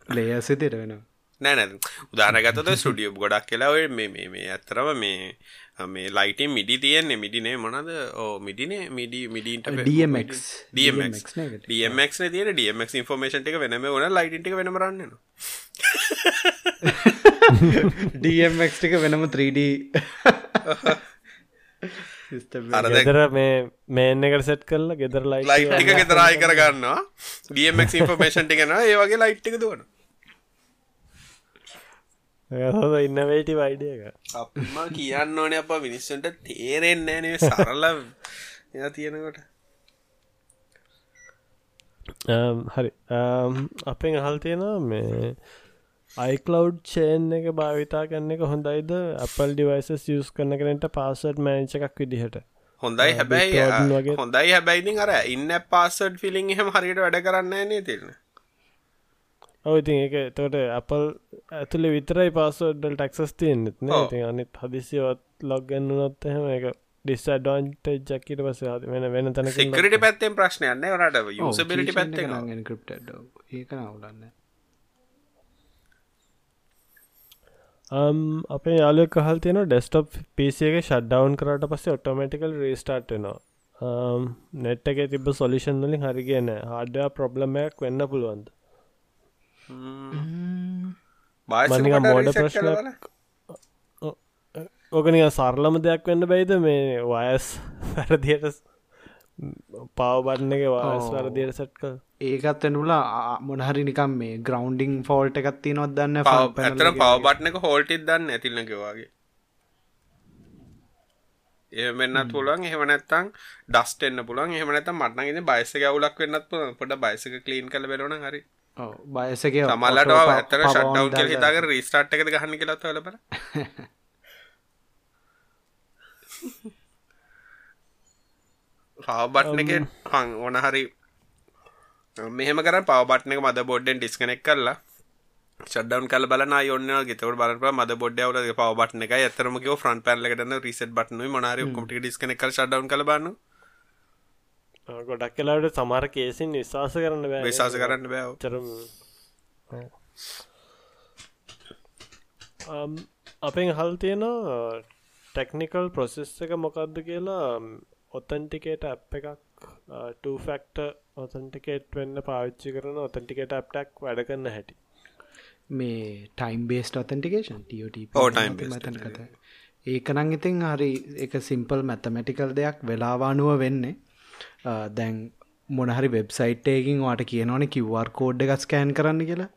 S3: ලේසිතට වෙන
S1: නෑන උදානගතද ස්ටඩියෝ ගොඩක් කියලා ඔය මේ මේ මේ ඇත්තරම මේ මේ ලයිටන් මිඩි තියෙන්නේ. මිඩිනේ මොනද ඕ මිඩිනේ මිඩි මිඩීන්ට
S3: DMX
S1: DMX DMX තිය DMX ඉන්ෆර්මේෂන් එක වෙනම වන ලයිටට එක වෙනමරන්න
S3: DMX ටික වෙනම 3D
S2: ගෙදර මේ මේන් එකට සෙට් කරලා ගෙදර ලයි
S1: ලයිට් එක ගෙදරයි කරගන්නවා. ඩමක් ඉන්ෆර්මේෂන් ටිකෙන ඒ වගේ ලයිට් එක දුවන
S2: හොද ඉන්න වේටි වයිඩිය එක.
S1: අපම කියන්න ඕනේ අප මිනිස්සුන්ට තේරෙන්නේ නේ සරල එ තියෙනකොට.
S2: හරි. අපෙන් අහල් තියෙනවා මේ අයිකලව් චේන් එක භාවිතා කරන්න එක හොඳයිද? අපල් ඩිවයිසස් යස් කරන කරට පාසට් මෑංච එකක් විදිහට.
S1: හොඳයි හැබැයි හොඳයි හැබැයිති අර ඉන්න පාසඩ් ෆිලිං එහෙම හරියට වැඩ කරන්න නේ තිරන
S2: ඔව ඉතින් එක තොට අපල් ඇතුළේ විතරයි පාසෝඩ්ඩල් ටක්සස් තියෙන්නෙත් න
S1: ඔව්.
S2: ඉතින් අනිත් හදිසිවත් ලොග්ගන්න නොත් එහෙම එක ඩිස්ඩන්ට ජක්කිට පස වෙන වෙන තැන
S1: සිකරට පැත්තෙන් ප්‍රශ්නයන්න වරට යුසබිලිටි පැත්ත
S3: ක්‍රප් ඒක නවුලන්න
S2: අපේ යාලය කහල් තියෙන ඩෙස්ටප් පිසියක ෂඩ්ඩවන් කරට පස්සේ ඔටෝමටිකල් රේස්ටාර්ට් වෙනවා. නෙට් එක තිබ සොලිෂන් වලින් හරිගෙන හඩ ප්‍රබ්ලමයක් වෙන්න පුළුවන්ද මනික මෝඩ ප්‍රශ්නයක් ඕකනික සරලම දෙයක් වෙන්න බයිද මේ වයස් වැරදියට පවබන්න එක
S3: ඔව්.
S2: වැරදියට සැට් කල්
S3: ඒකත් වෙනුලා මොනහරි නිකම් මේ ග්‍රවන්ඩිං ෆෝල්ට එකත් තියනොත් දන්න?
S1: ඇතර පවබට්නක හෝල්ටිත් දන්න ඇතිල්නකවාගේ ඒ වෙන්නත් පුළුවන් එහෙම නැත්තං ඩස්ට එන්න පුළුවන් එහෙම නැත මටනගෙන බයිස ගවුලක් වෙන්නත් පොට බයිසක කලීන් කල බෙලන හරි
S3: බයසක
S1: සමල්ලට ඇතර ෂට්ටව් කියල හිතාක රීස්ටාට් එකද ගහන්න කියලත් වලබ පවබට්න එක පං ඕන හරි. මෙහම කර පවබට්න එක මද බොඩ්ඩෙන් ඩිස්කනෙක් කරලා ෂඩවන් කල බල යොන්න ගෙතවට බලප මද බොඩ් වල පවබටන එක ඇතරමක ෆ්‍රන් පැල්ලකටන රිසට් බටන මනාර කොමටි ඩිස්කනෙක් කල ෂඩවන් කල බන්න
S2: ගොඩක් කලාට සමර කේසින් විශවාස කරන්න බෑ.
S1: විශවාස කරන්න බෑව
S2: චරම අපෙන් හල් තියෙන ටෙක්නිකල් ප්‍රොසෙස් එක මොකක්ද කියලා ඔතන්ටිකේට අප් එකක් ටෆක්ට ඔතන්ටිකේට් වෙන්න පාවිච්චි කරන ඔතන්ටිකේට අප්ටක් වැඩ කරන්න හැටි.
S3: මේ ටයිම් බේස්ට ඔතන්ටිකේෂන් ටියෝට
S1: ඔව්, time based
S3: මතන කත. ඒකනං ඉතින් හරි එක සිම්පල් මැතමැටිකල් දෙයක් වෙලාවානුව වෙන්නේ දැන් මොනහරි වෙබ්සයිට්යකින් වාට කියනවන කිවර් කෝඩ් එක ස්කෑන් කරන්න කියලා.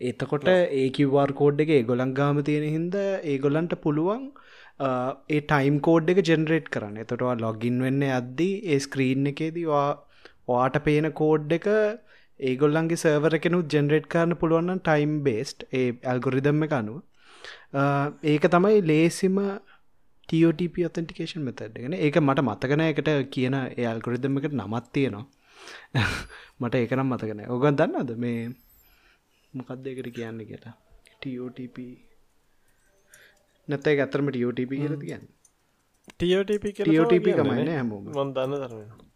S3: එතකොට ඒ කිවර් කෝඩ් එක ඒගොලන් ගාම තියෙන හින්ද ඒගොලන්ට පුළුවන් ඒ ටයිම් කෝඩ් එක ජෙනරේට් කරන්න. එතොටවා ලොගින් වෙන්න අද්දී ඒ ස්ක්‍රීන් එකේදවා වාට පේන කෝඩ් එක ඒගොල්ලන්ගේ සර්වර කෙනුත් ජෙනරේට් කරන්න පුළුවන්න ටයිම් බේස්ට් ඒ ඇල්ගොරිදම් එක අනුව. ඒක තමයි ලේසිම TOTP ඔතන්ටිකේෂන් මෙතඩගෙන ඒක මට මතකන එකට කියන ඇල්ගොරිදම් එකට නමත් තියෙනවා. මට ඒකනම් මතකන ඔගන් දන්නද මේ මොකක්ද එකට කියන්න කියලා? TOTP නැතයි ඇතරම TOTP කියල කියන්න?
S2: TOTP
S3: TOTP ගමන්න හැමෝම.
S2: මන් දන්න තරම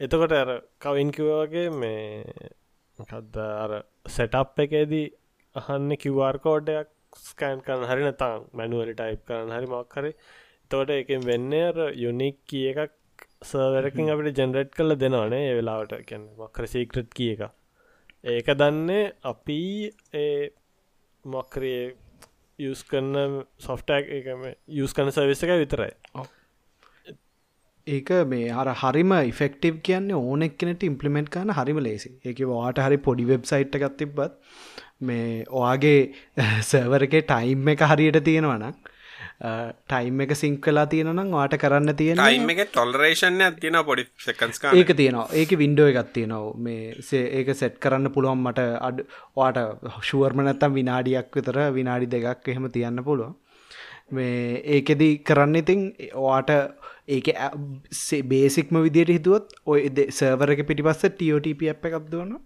S2: එතකොට අර කවින් කිවගේ මේ මොකක්ද අර සෙටප් එකේදී අහන්න කිවර් කෝඩයක් ස්කෑන් කරන හරි නතාම් මැනුවලි ටයිප් කරන්න හරි මක්හරි තෝට එකින් වෙන්න අර යුනික් කිය එකක් සර්වරකින් අපිට ජෙනරට් කල දෙනවානේ ඒ වෙලාවට. කියන්න මක්කර සීක්‍රට් කිය එක ඒක දන්නේ අපි ඒ මොක්කරේ යස් කරන්න සොෆ්ටක් එකම යස් කන සවිස එක විතරයි.
S3: ඒක මේ අර හරිම ෆෙක්ටව කියන්නේ ඕනෙක් කෙනට ඉම්පලිමෙන්ට් කරන හරිම ලේසි ඒක වාට හරි පොඩි වෙබ්සයිට් එකත් තිබ්බත් මේ ඔයාගේ සර්වරගේ ටයිම් එක හරියට තියෙනවනම් ටයිම් එක සිංක් කලා තියෙනනම් වාට කරන්න තියෙන
S1: ටයිම් එක ටොල්රේෂන් තියන පොඩි සකන්ස්
S3: ඒක තියෙනවා. ඒක වින්ඩෝ එකත් තියෙනවා. මේ ඒක සෙට් කරන්න පුළුවන් මට අඩ වාට ශුවර්ම නැත්තම් විනාඩියක් විතර විනාඩි දෙකක් එහෙම තියන්න පුළුවන්. මේ ඒකෙදි කරන්න ඉතින් වාට ඒක බේසික්ම විදියට හිතුවත් ඔය සර්වර එක පිටිපස්ස අප එකක් දුවන්න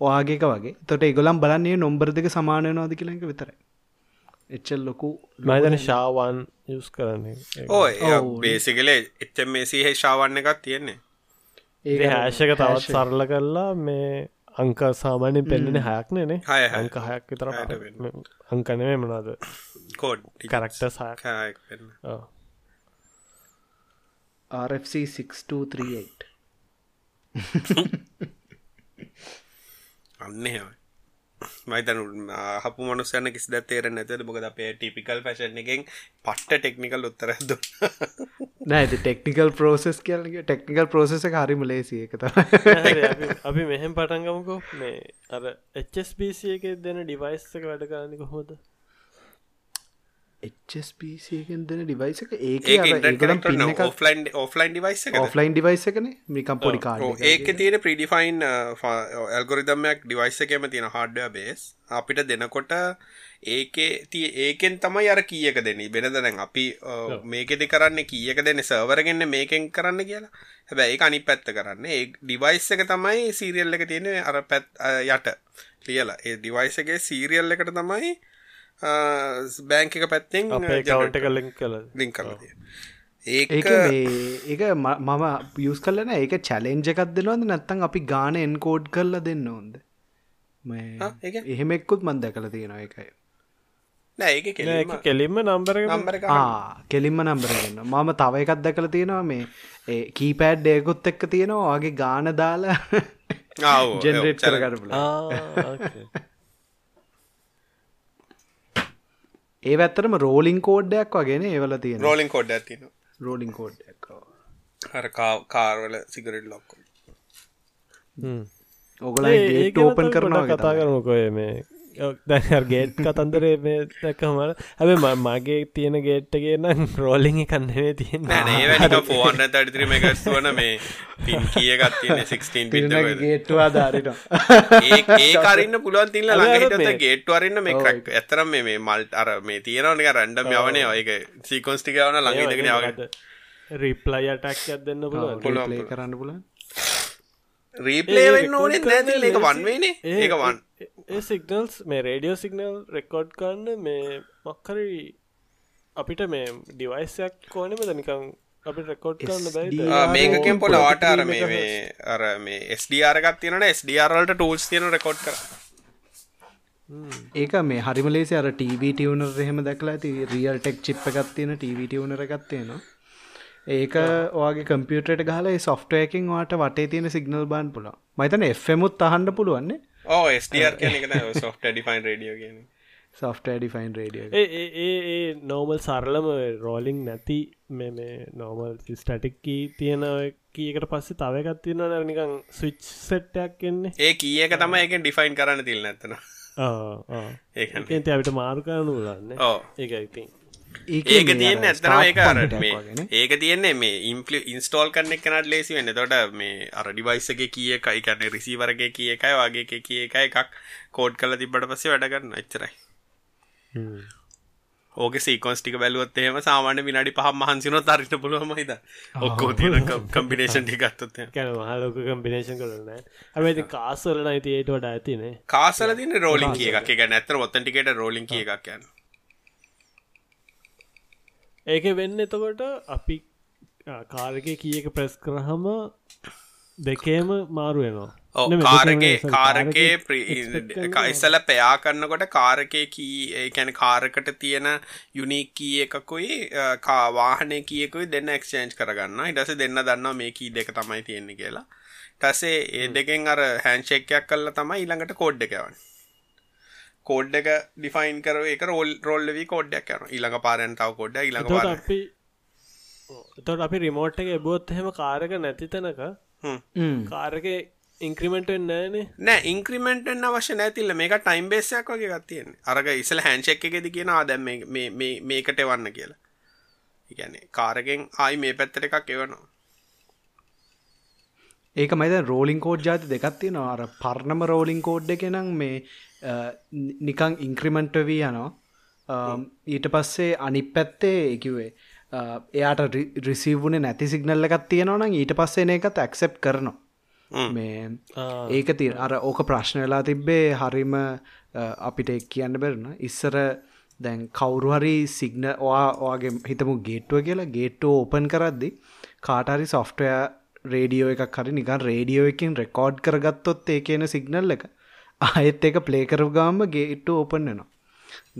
S3: ඔයාගේක වගේ. තොට ඒගොලම් බලන්නේ නොම්බර දෙක සමානයනවාද කියලක විතරයි. එච්චල් ලොකු
S2: මතන ශාවන් යස් කරන්නේ.
S1: ඕ බේසිකලේ එච්ච මේසි හෙෂාවන්න එකක් තියෙන්නේ.
S3: ඒක
S2: හෑශක තවත් සරල කරලා මේ අංක සාමාන්‍යෙන් පෙන්න්නේ හයක් නේ
S1: හය හය.
S2: අංක හයක් විතර. අංකනවේ මනාද
S1: කෝඩ්
S2: කරක්ට සහයක්
S3: RFC 6238
S1: අන්න හෙමයි මයිතන හපු මනුස්සයන්න කිසි තේර නැතද මොකද අපේ ටිපිකල් ෆැෂන් එකෙන් පට්ට ටෙක්නිකල් උත්තර ද
S3: නෑද ටෙක්නිකල් පෝසෙස් කියලගේ ටෙක්නිකල් පෝසෙස හරිම ලේසි එක තම
S2: අපි මෙහෙම පටන්ගමකෝ මේ අර HSBC එක දෙන ඩිවයිස් එක වැඩ කරන්න කොහොද
S3: HSPCකෙන් දෙන ඩිවයිස එක? ඒක
S1: offline offline device
S3: offline device එකන. මිකම් පොඩි කාඩ
S1: ඒක තියෙන ප්‍රඩිෆයින් ඇල්ගොරිදම්මයක් ඩිවයිස් එකම තියෙන හඩ බේස් අපිට දෙනකොට ඒක තිය ඒකෙන් තමයි අර කියක දෙන බෙන දැන් අපි මේකෙද කරන්න කියක දෙන්න සවරගන්න මේකෙන් කරන්න කියලා. හැබැයි ඒ අනි පැත්ත කරන්න. ඒ ඩිවයිස් එක තමයි සීරියල් එක තියෙන අර පැත් යට. ලියලා. ඒ ඩිවයිස් එකගේ සීරියල් එකට තමයි බෑංක එක පැත්තෙන්
S2: කවන්ට එක ලික් කල
S1: ලිින් කරල
S3: ඒක
S1: ඒක
S3: මේ ඒක මම පියස් කලන ඒක චලෙන්ජ එකක් දෙනවද නැත්තං අපි ගාන එන්කෝඩ් කරලා දෙන්න
S1: ඒක?
S3: එහෙමෙක්කුත් මන් දැකල තියෙනවා එකයි
S1: නෑ ඒක කෙලින්ම
S2: නම්බර
S1: නම්බර එක
S3: ආ කෙලින්ම නම්බරගන්න මම තව එකත් දැකල තියෙනවා මේ ඒ කීපෑඩ් ඒකුත් එක්ක තියෙනවා වගේ ගාන දාලා ජෙනරේට්
S1: ඔව්,
S3: කරගන්න ඒ ඇත්තරම රෝලිං කෝඩ්ඩයක් වගෙන ඒවල තියෙන
S1: රෝලින් කොඩ් ඇතින
S3: රෝලිං කෝඩ්ඩයක්
S1: හර කාර්වල සිගරෙට් ලොක්කො
S3: ඔගල ගේට ඕපන් කරනවා
S2: කතා කරනකොය මේ දැ ගේට් කතන්දරේ මේ දැකමට හැබ මගේ තියෙන ගේට්ටගේ නම් රෝලිං කන්නවේ තියෙන
S1: ෆෝන්න තඩිතරම එකස්වන මේ පින් කියගත් තියෙන 16 පිට
S3: ගේට්වා ධාරිට
S1: ඒ කරන්න පුළුවන් තිල්ල
S2: අර අර
S1: ළඟහිට
S2: මේ-
S1: ගේට්වරන්න මේ ක්‍රක් ඇතරම් මේ මල්ට අර මේ තියෙනවනික රැන්ඩම් යවනේ. ඔයක සීකොන්ස්ටිකවන ළඟහිටගෙන යවගෙන.
S2: රිප්ලයි අටක් දෙන්න
S3: ලේ කරන්න පුලන්
S1: රීපලේ වෙන්න ඕනෙ? නැතිල් එක වන්වේනේ
S2: ඒ-
S1: ඒක වන්
S2: ඒ සිගනල්ස් මේ රේඩියෝ සිගනල් රෙකෝඩ් කරන්න මේ මක්කරි අපිට මේ ඩිවයිසයක් කෝනෙම දනිකං අපි රෙකෝඩ් කරන්න
S1: මේකෙන් පොල වාට අර මේ මේ අර මේ ස්ඩරගත් තියනට ස්ඩරල්ට ටූල්ස් තියන රෙකෝඩ් කර
S3: ඒක මේ හරිම ලේසි අර ටීවටවනර එහෙම දැකලා ඇති රියල් ටෙක් චිප් එකත් තියෙන ටීවටවනර එකත්තියෙනවා ඒක ඔගේ කම්පියුටට ගහල සොෆ්ටයකින් වාට වටේ තියෙන සිගනල් බාන් පුල මතන එෆමුත් අහන්ඩ පුළුවන්නේ
S1: ඕ ස්ඩර් කියන සොෆ්ට ඩිෆයින් රඩියෝ
S2: ඒ ඒ ඒ ඒ නෝමල් සරලම රෝලිං නැති මේ මේ නෝමල් ස්ටටික්කී තියෙන කියකට පස්සේ තවකත් තියෙන නිකං ස්විච් සෙට්ටයක් එන්නේ.
S1: ඒ කියක තම එක ඩිෆයින් කරන්න තිල් නැත්තන ඒකන්
S2: ඒත අපිට මාරු කරනු ලන්න
S1: ඕ
S2: ඒක ඉතින්
S1: ඒක තියන්න ඇත්තන ඒක අර මේ ඒක තියන්නේ මේ ඉම්පලි ඉන්ස්ටෝල් කරන එකනට ලේසි වෙන්න. තොට මේ අර ඩිවයිසගේ කිය එකයි කන්න රිසිවරගේ කිය එකයි වගේ කිය එක එකක් කෝඩ් කල තිබට පස්සේ වැඩගන්න එච්චරයි. ඕක සීකොන්ස්ටික බැලුවොත් එහෙම සාමාන්‍ය විනාඩි පහ මහන්සිනොත් අරිට පුළුවම හිද ඔක්කෝ තියෙන කම්පිනේෂන් ටිකත්තොත්
S2: කැන මහලෝක කම්පිනේෂන් කරන්න ඇමති කාසවල නයිති ඒට වඩ ඇතිනේ
S1: කාසල තින රෝලින් කිය එකක්. එක නැතර ඔත්තටිකට රෝලින් කිය එකක් යන්න
S2: ඒක වෙන්න එතකොට අපි කාරක කියක ප්‍රෙස් කරහම දෙකේම මාරු වෙනවා. නෙමෙයි, දෙකේම
S1: කාරගේ කාරකේ. ඉස්සල පයා කරන්නකොට කාරකේ කී කැන කාරකට තියෙන යුනික් කිය එකකුයි කාවාහනය කියකුයි දෙන්න එක්ෂේන්ජ් කරගන්න ඉටස දෙන්න දන්නවා මේ කී දෙක තමයි තියෙන්නේ කියලා. ටසේ ඒ දෙකෙන් අර හැන්ශෙක්කයක් කල්ල තමයි ඊළඟට කෝඩ් එකවන් කෝඩ් එක ඩිෆයින් කර එක රෝල් රෝල්ලවී කෝඩ්ඩයක් යන ඊළඟ පාරන්තාව කොඩ්ඩ ඊළඟ
S2: එතකොට
S1: පාර
S2: අපි එතට අපි රිමෝට් එක එබොත් එහෙම කාරක නැති තැනක කාරක ඉංක්‍රමෙන්ට් නෑනේ
S1: නෑ ඉන්ක්‍රමෙන්ටෙන් අවශ්‍ය නැතිල්ල මේක ටයිම් බේසයක් වගේ ගත්තියෙන් අරග ඉසල හැන්චෙක් එකෙද කියෙන ආදැම් මේකට එවන්න කියලා. ඉගැනේ කාරගෙන් ආයි මේ පැත්තට එකක් එවනවා.
S3: ඒක මයිද රෝලිං කෝඩ් ජාති දෙකත්ති නවා අර පර්ණම රෝලිං කෝඩ් එක නම් මේ නිකං ඉංක්‍රිමෙන්ට් වී යනවා. ඊට පස්සේ අනි පැත්තේ එකවේ එයාට රිසිවුණ නැති සිගනල්ල එකත් තියෙනවනම් ඊට පස්සේ එකත් ඇක්සෙප් කරනවා. මේ ඒක තිය අර ඕක ප්‍රශ්න වෙලා තිබ්බේ හරිම අපිට එක් කියන්න බැරන ඉස්සර දැන් කවුරු හරි සිග්න වගේ හිතමු ගේට්ටුව කියලා ගේට්ටෝ ඕපන් කරද්දි කාටහරි සොෆ්ටය රේඩියෝ එකක් හරි නිකන් රේඩියෝ එකින් රෙකෝඩ් කරගත්තොත් ඒ කියන සිගනල් එක ආයෙත් එක ප්ලේකරු ගාම ගේට්ට ඕපන් වෙනවා.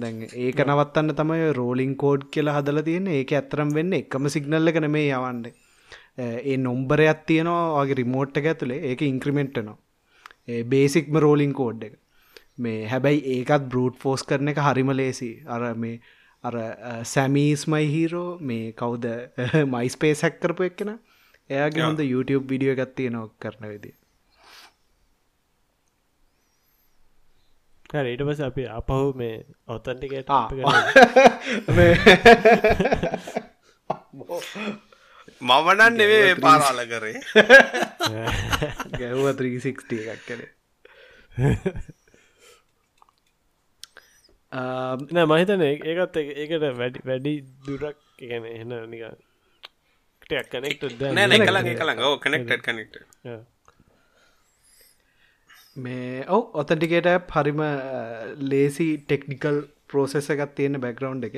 S3: දැන් ඒක නවත්තන්න තමයි රෝලිං කෝඩ් කියලා හදල තියෙන ඒක ඇතරම් වෙන්න එකම සිගනල්ල කන මේ යවන්ඩ ඒ නොම්බරයක් තියෙනවා වගේ රිමෝට් එක ඇතුළේ ඒක ඉංක්‍රමෙන්ට්නවා බේසික්ම රෝලිං කෝඩ් එක. මේ හැබැයි ඒකත් බෘට් ෆෝස් කරන එක හරිම ලේසි අර මේ අර සැමීස්මයි හීරෝ මේ කවුද මයිස්පේස් හැක්කරපු එක්කෙන. එයාගේ හොඳ YouTube විඩියෝ එකත් තියෙනව කරන විදි
S2: ඊට පස අපි අපහු මේ ඔතන්ටිකේට
S1: මවනන් නෙවේ පාරාල කරේ.
S3: ගැව්ව 360 එකක් කළේ
S2: නෑ මහිතන ඒකත් ඒකට වැඩි වැඩි දුරක් ගැන එහන නික කනෙක්ට
S1: නෑ කළගේ කළඟ කනෙක්ට කනෙක්ට
S3: මේ ඔව ඔතටිකේට හරිම ලේසි ටෙක්නිකල් පෝසෙස එකත් තියෙන බැග්‍රවන්් එක.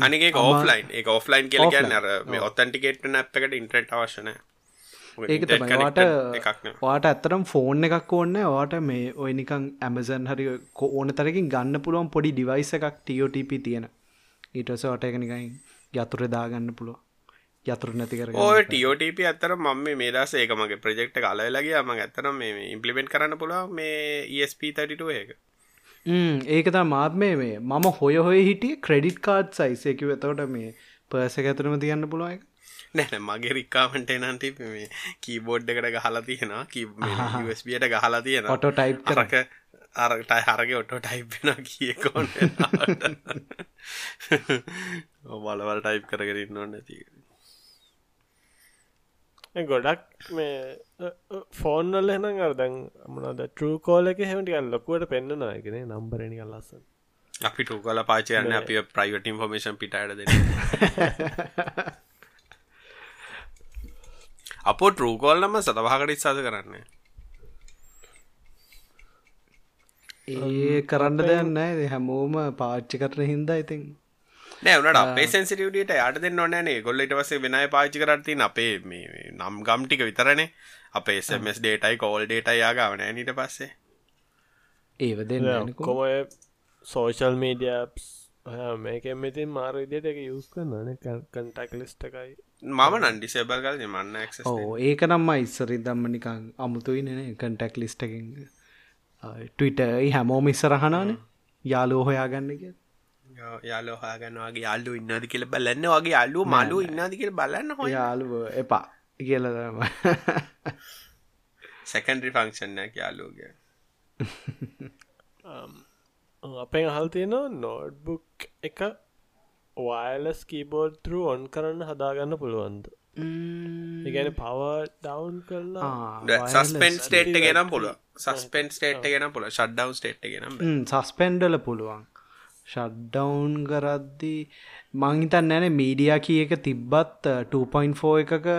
S1: අනිගේ ඔෆ්ලයින් එක ඔෆ්ලයින් කියල කියන්න මේ ඔත්තන්ටිකේට නැප්කට ඉන්ට්‍රට අවශන
S3: ඒක තමයිවාට වාට ඇත්තරම් ෆෝන් එකක් ඕන්න වාට මේ ඔය නිකං ඇමසන් හරි ඕන තරකින් ගන්න පුළුවන් පොඩි ඩිවයිස එකක් ටියෝටප තියෙන. ඊටස වට එක නිකයින් යතුර දාගන්න පුළුව යතුර නැති කර
S1: ඕ ටියෝටප අත්තර මම මේ දස ඒක මගේ ප්‍රජෙක්ට කලලගේ ම ඇතරම් මේ ඉම්පලිමෙන්ට් කරන්න පුළුව මේ ESP32 එක.
S3: ඒකතා මාත් මේ මේ මම හොය හොය හිටිය ක්‍රඩිට් කාඩ් සයිසයකි වෙතවට මේ පර්ස ඇතරම තියන්න පුළුවන්
S1: නැන මගේ රික්කාමට නන්ති මේ කීබෝඩ් එකට ගහලා තියෙනවා. කීස්බට ගහලා තියෙන
S3: ඔටෝ ටයිප් කරක
S1: අරටයි හරගේ ඔටෝ ටයිප්ෙන කියකොන්න බලවල් ටයිප් කරගෙන ඔන්න නැති
S2: ගොඩක් මේ ෆෝන්නල් එහන අරදැන් අමනද ට්‍රූ කෝල එක හෙමටිකල් ලොකුවට පෙන්න්න නායකෙන නම්බරණි කල්ලස්සන්
S1: අපි ටූ කල පාචයන්න අපි ප්‍රයිවට ඉන්ෆර්මේෂන් පිටට දෙ අපෝ ටරූකෝල්ලම සතවාහකට ඉස්සාද කරන්න.
S3: ඒ කරන්න දෙයන්න හැමෝම පාච්චි කරන හින්දා ඉතින්
S1: නෑවනට අපේ සැසිටියට යට දෙන්න ඕනෑනේ ගොල්ලට වසේ වෙනයි පාචි කරතින් අපේ මේ නම් ගම්ටික විතරනේ. අපේ සමස් ඩේටයි කෝල් ඩේට යාගාවන නිට පස්සේ.
S3: ඒව දෙන්න
S2: කොමය සෝෂල් මීඩියස් මේක මෙතින් මාර විදියට එක යුස් කරන්න කන්ටක් ලිස්ටකයි
S1: මම නන්ඩිසේබල් කල මන්න
S3: ඕ ඒක නම්ම ඉස්සරි දම්ම නිකං අමුතුයි නේ. කන්ටක් ලිස්ටකින් ටවිට හැමෝම ඉස්සරහනානේ යාලෝ හොයාගන්න කිය
S1: යාලෝ හාගන්නවාගේ යාල්ලු ඉන්නද කියල බලන්න. වගේ යාල්ලු මලු ඉන්නද කියල බලන්න හො
S3: යාලුව එපා කියලදම
S1: සැකන්ඩරි ෆංක්ෂන්නයක් යාලෝගේ
S2: අපෙන් අහල් තියෙනවා නෝඩ්බුක් එක වයිලස් කීබෝඩ් තර ඔන් කරන්න හදාගන්න පුළුවන්ද? ඉගැන පව ඩවන් කරලා
S1: සස්පෙන් ස්ටේට් ගෙනම් පුළුව සස්පෙන් ස්ටේට් ගෙන පුල ශඩ්ඩවන් ස්ටේට් ගෙනම්
S3: සස්පෙන්ඩල පුළුවන් ෂඩ්ඩවුන් කරද්දී මංහිතන් නැන මීඩියා කිය එක තිබ්බත් 2.4 එකක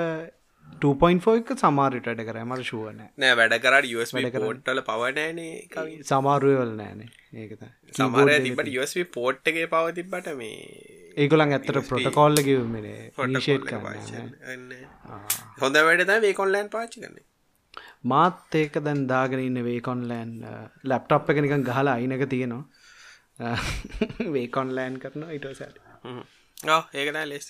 S3: 2.4 එක සමාරිට වැඩ කර. මට ශුවන
S1: නෑ වැඩ කරට USB පෝට්ටල පවනෑනේ
S3: සමාරුවවල නෑනේ ඒකත
S1: සමාර තිබට USB පෝට් එකේ පව තිබට මේ
S3: ඒගොලන් ඇත්තට ප්‍රොටකෝල්ල කිවමනේ ශේට්
S1: හොඳ වැඩ වේකොන්ලෑන් පාචි කන්නේ
S3: මාත් ඒක දැන් දාගෙන ඉන්න වේකොන්ලෑන් ලැප්ටප් එක නිකන් ගහලා අයිනක තියෙනවා වේකොන්ලෑන් කරනවා ඉටසට
S1: ඒකන ලෙස්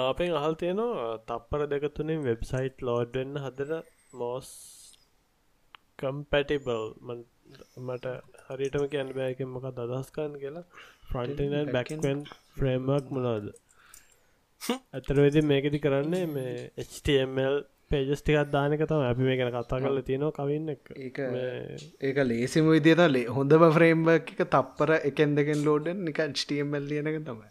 S2: අපෙන් අහල් තියෙනවා තප්පර දෙකතුනින් වෙබ්සයිට් ලෝඩ්වෙන්න හදර මෝස් කම්පැටිබල් මට හරිටම කියන්න බෑකෙන් මොක දදස්කන් කියලා. ෆ්‍රන්ටන් බැක්ෙන් ෆ්‍රේම්මක් මොනාද ඇතර වෙදි මේකෙති කරන්නේ මේ HTML පේජස් ටිකත් දානක තම අපි මේ ගැන කතා කරල තියෙනවා කවන්න
S3: එක. ඒක ලේසිම විදියට ලේ හොඳම ෆ්‍රේම්බ එක තප්පර එකෙන් දෙකෙන් ලෝඩන් නික ටමල් ලියනක තමයි.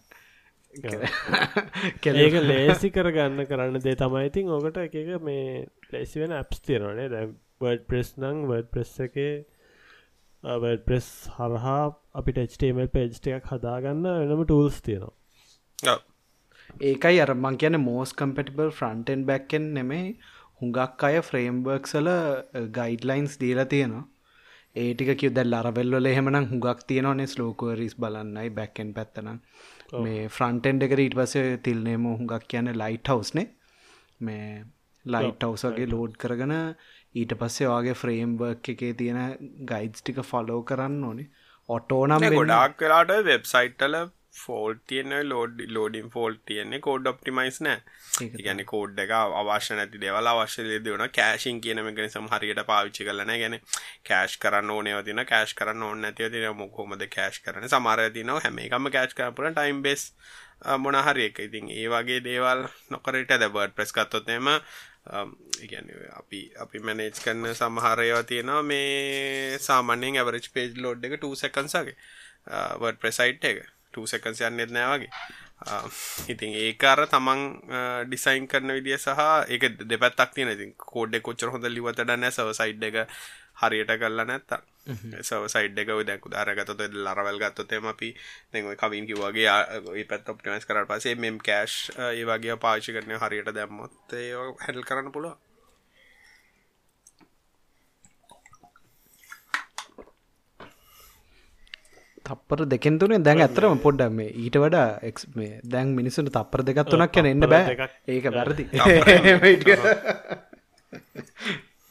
S2: කෙලේක ලේසි කරගන්න කරන්න දේ තමයි. ඉතින් ඕකට එක මේ ලේසි වෙන ඇප්ස් තිරනේ දැ වඩ ප්‍රෙස් නං වඩ ප්‍රෙස් එක ප්‍රෙස් හරහා අපිට HTML පේජ්ට එකක් හදාගන්න වෙනම ටූල්ස් තියෙනවා
S3: ඒකයි අර මං කියන මෝස් කම්පටිබල් ෆ්‍රන්ටෙන් බැක්කෙන් නෙමේ හුඟක් අය ෆ්‍රේම්බර්ක්සල ගයිඩ්ලයින්ස් දීලා තියෙනවා. ඒටික කිව දැල් අරවෙල්වල එහෙමනම් හුඟක් තියෙනවනේ ස්ලෝකෝරිස් බලන්නයි බැක්කෙන් පැත්තනම් මේ ෆ්‍රන්ටෙන්ඩ එක ඊට පසේ තිල්නේම හුඟක් කියන ලයිට් හවස්නේ මේ ලයිට් හවසගේ ලෝඩ් කරගන ඊට පස්සේ වගේ ෆ්‍රේම්බර්ක් එකේ තියෙන ගයිඩ්ස් ටික ෆලෝ කරන්න ඕනේ. ඔටෝනම්
S1: ගොඩක් වෙලාට වෙබ්සයිට්ටල ෆෝල් තියන ලෝඩ් ලෝඩින් ෆෝල් තියන්නේ කෝඩ් ඔප්ටිමයිස් නෑ ගැන කෝඩ් එක අවශ්‍ය නැති දෙවල අවශ්‍ය දෙවන කෑශින් කියන මෙගෙන සමහරියට පාවිච්චි කරලන ගැන කෑශ් කරන්න ඕනව තින කෑශ් කරන්න ඕන්න ඇතිව තින මොකොමද කෑශ් කරන සමාර තිනව හැම එකම කෑච් කරපුර ටයිම් බෙස් මොනහරි එක. ඉතින් ඒ වගේ දේවල් නොකරට දැබර්ඩ් ප්‍රෙස් කත්තොත්නම ඉගැන අපි අපි මැනේජ් කරන්න සමහරයවා තියෙනවා. මේ සාමන්‍යෙන් ඇවරච් පේජ් ලෝඩ් එක 2 සකන්සගේ වඩ ප්‍රසයිට් එක. 2 සකන්ස් යන්නෙත් නෑවගේ ඉතින් ඒකාර තමන් ඩිසයින් කරන විදිිය සහ එක දෙපැත්තක් තියෙන ඉතින් කෝඩ්ඩ කොච්චර හොඳ ලිවතට නෑ. සව සයිඩ් එක හරියට කල්ල නැත්තා සව සයිඩ් එක දැකු දාරගතත ලරවල් ගත්තොතෙම අපි දෙව කවින් කිවගේ පැත් ඔප්ටිමස් කර පසේ මෙම් කෑශ් ඒ වගේ පාචි කරනය හරියට දැම්මොත් ඒ හැඩල් කරන්න පුළුව
S3: තප්පර දෙකෙන්තුනේ දැන් ඇතරම පොඩ්ඩ මේ ඊට වඩා එක් මේ දැන් මිනිසුන් තප්පර දෙකත්තුනක් කියන එන්න බෑ. ඒක වැරදි.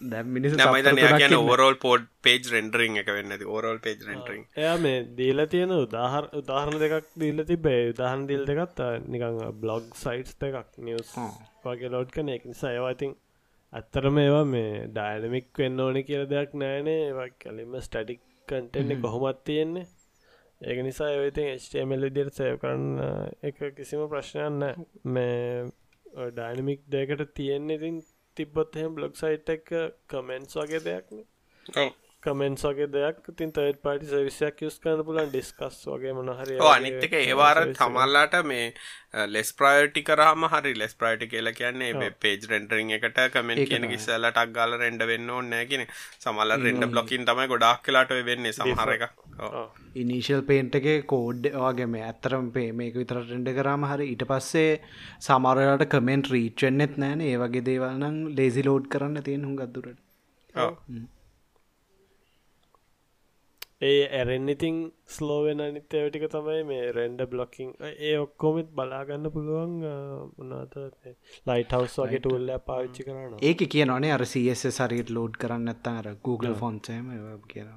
S3: දැම් මිනිස
S1: කියන ඕරෝල් පෝඩ් පේජ් රෙන්ඩරිං එක වෙන්න ඕරෝල් පේජ් රෙන්ඩරිං
S2: එයා මේ දීල තියෙන උදාහර උදාහරණ දෙකක් දීල තිබේ උදාහන් දිල් දෙකත් නිකං බ්ලොග් සයිට්ස් දෙකක් නිවස් වගේ ලෝඩ් කන එක නිසා ඒවාඉතින් ඇත්තරම ඒවා මේ ඩයිනමික් වෙන්න ඕන කියල දෙයක් නෑනේ. ඒවා කලින්ම ස්ටඩික් කටෙන්නේ කොහොමත් තියෙන්නේ ඒක නිසා ඒවිතින් HTML විදියට සේව කරන්න uh, එක කිසිම ප්‍රශ්නයන්න මේ ඩයිනමික් දෙකට තියෙන්නේ ඉතින් තිබ්බොත් එහෙම බ්ලොග් සයිට් එක කමෙන්ට්ස් වගේ දෙයක්නේ කමෙන්ට්ස් වගේ දෙයක්. තින් තර්ඩ් පාටි සවිසයක් යස් කරන්න පුලන් ඩිස්කස් වගේ මොනහරි
S1: අනිත්තක ඒවාර තමල්ලාට මේ ලෙස් ප්‍රයටි කරහම හරි ලෙස් ප්‍රයිටි කියලා කියන්නේ පේජ් රෙන්ඩරිං එකට කමෙන්ට කියන කිසල්ල ටක් ගාල රෙන්ඩ වෙන්න ඕන්නෑගෙන සමල්ල රෙන්ඩ බ්ලොකින් තමයි ගොඩක් කලාට වෙන්නේ සමහර එක
S3: ඉනිශල් පේන්ට එක කෝඩ් වගේම ඇත්තරම් පේ මේක විතර රෙන්ඩ කරාම හරි ඊට පස්සේ සමරලට කමෙන්ට් රීච්චෙන්න්නෙත් නෑන ඒ වගේ දේවල්නම් ලේසි ලෝඩ් කරන්න තියෙන හුම්. ගත්දුරට
S2: ඒ ඇරෙන්නිතින් ස්ලෝවෙන අනිත්‍යවටික තමයි මේ රෙන්ඩ බ්ලොකින් ඒ ඔක්කොමත් බලාගන්න පුළුවන් මනාත ලයිට හවස් වගේ ටූල්ල පාවිච්චි කරන්න
S3: ඒක කිය නොනේ අර සස් සරිට ලෝඩ් කරන්න ඇත්තා අර Google ෆොන්සම කියන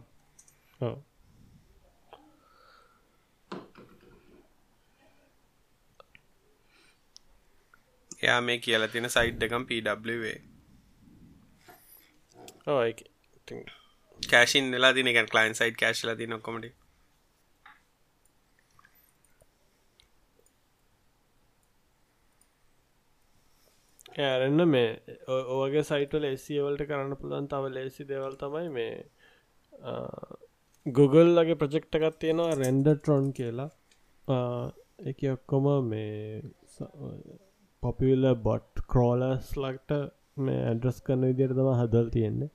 S1: එයා මේ කියලා තින සයිට් එකම් පW
S2: ඕ
S1: කෑශන් වෙලා තින එක කලයින් සයිට් කෑශල ති නොකොමට
S2: ඇරෙන්න්න මේ ඕගේ සයිටල් එසිවලට කරන්න පුළන් තව ලේසි දෙවල් තමයි මේ Google ලගේ ප්‍රජෙක්්ටකත් තියෙනවා රෙන්ඩ ට්‍රොන් කියලා එක ඔක්කොම මේ පොපිල බොට් කරෝලස් ලක්ට මේ ඇඩ්‍රස් කරන විදියට තම හදල් තියෙන්නේ.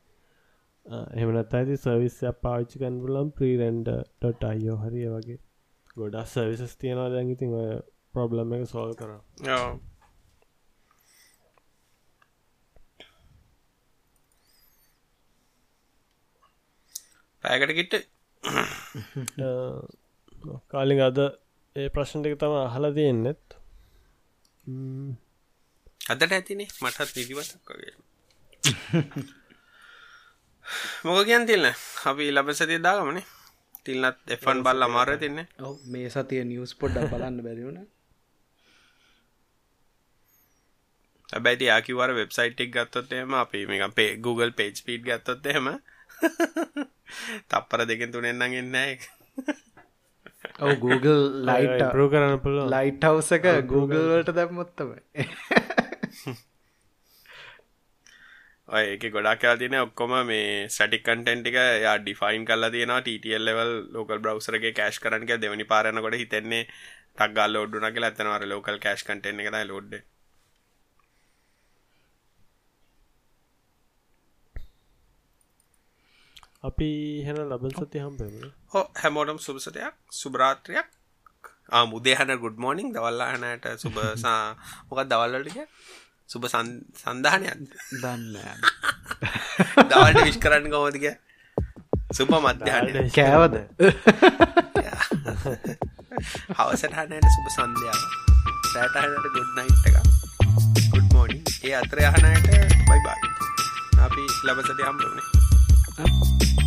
S2: එහමනත් ඇති සර්විස්යක් පාවිච්චි කන් පුලම් ප්‍රීරෙන්ඩ ටොට අයෝ හරිය වගේ. ගොඩක් සර්විසස් තියෙනවා දැන් ඉතින් ඔය ප්‍රබ්ලම් එක සෝල් කර
S1: පැකට කිට්ට?
S2: කාලින් අද ඒ ප්‍රශ්නටික තම අහල තියෙන්නෙත්
S1: අදට ඇතිනේ? මටත් නිදිවටක් වගේ මොක කියන් තිල්න්න අපි ලබ සතිය දාගමනේ. තිල්න්නත් එෆන් බල් අමාර තින්නේ.
S3: ඔව මේ සතිය නිියස් පොඩ්ඩ බලන්න බැරිවුණ
S1: ඇබැති ආකිවර වෙබ්සයිට්ක් ගත්තොත් එම අපි මේ පේ Google පේජ් පිට් ගත්තොත් එහෙම. තප්පර දෙකෙන් තුනෙන්න්නන් එන්නෑ
S3: ඔව Google ලයිට
S2: ප්‍රෝ කරන්න පුල
S3: ලයිට් හවස එක Google වලට දැම්මොත්තමයි
S1: ඔය එක ගොඩක් කියලා තියෙන ඔක්කොම මේ ස්ටටික් කන්ටෙන්ට් එක යා define TTL level local browser එකේ කෑෂ් කරන්න කියලා දෙවෙනි පාර යනකොට හිතෙන්නේ ටක් ගාලා ලෝඩ් වුණා කියලා ඇත්තටම අර local cache content එක තමයි ලෝඩ් වෙන්නේ.
S2: අපි හෙන ලබල් සති හම්බෙමු
S1: හෝ හැමෝටම සුබ සතයක් සුබරාත්‍රියක් ආ මුදේ හන ගුඩ් මෝනිින් දවල්ලා හනට සුබසා මොකක් දවල්ලට කිය සුබ සන්ධානයක්
S3: දන්න
S1: දවල්ට විශ් කරන්න කොමතික සුප මධ්‍යාන
S3: කෑවද
S1: හවසටහනයට සුබ සන්ධයාව? රෑටහනට ගුඩ් නයිට් එක ගුඩ් මෝනිින් ඒ අතර යහනයට බයි බයි අපි ලබසට යම්පනේ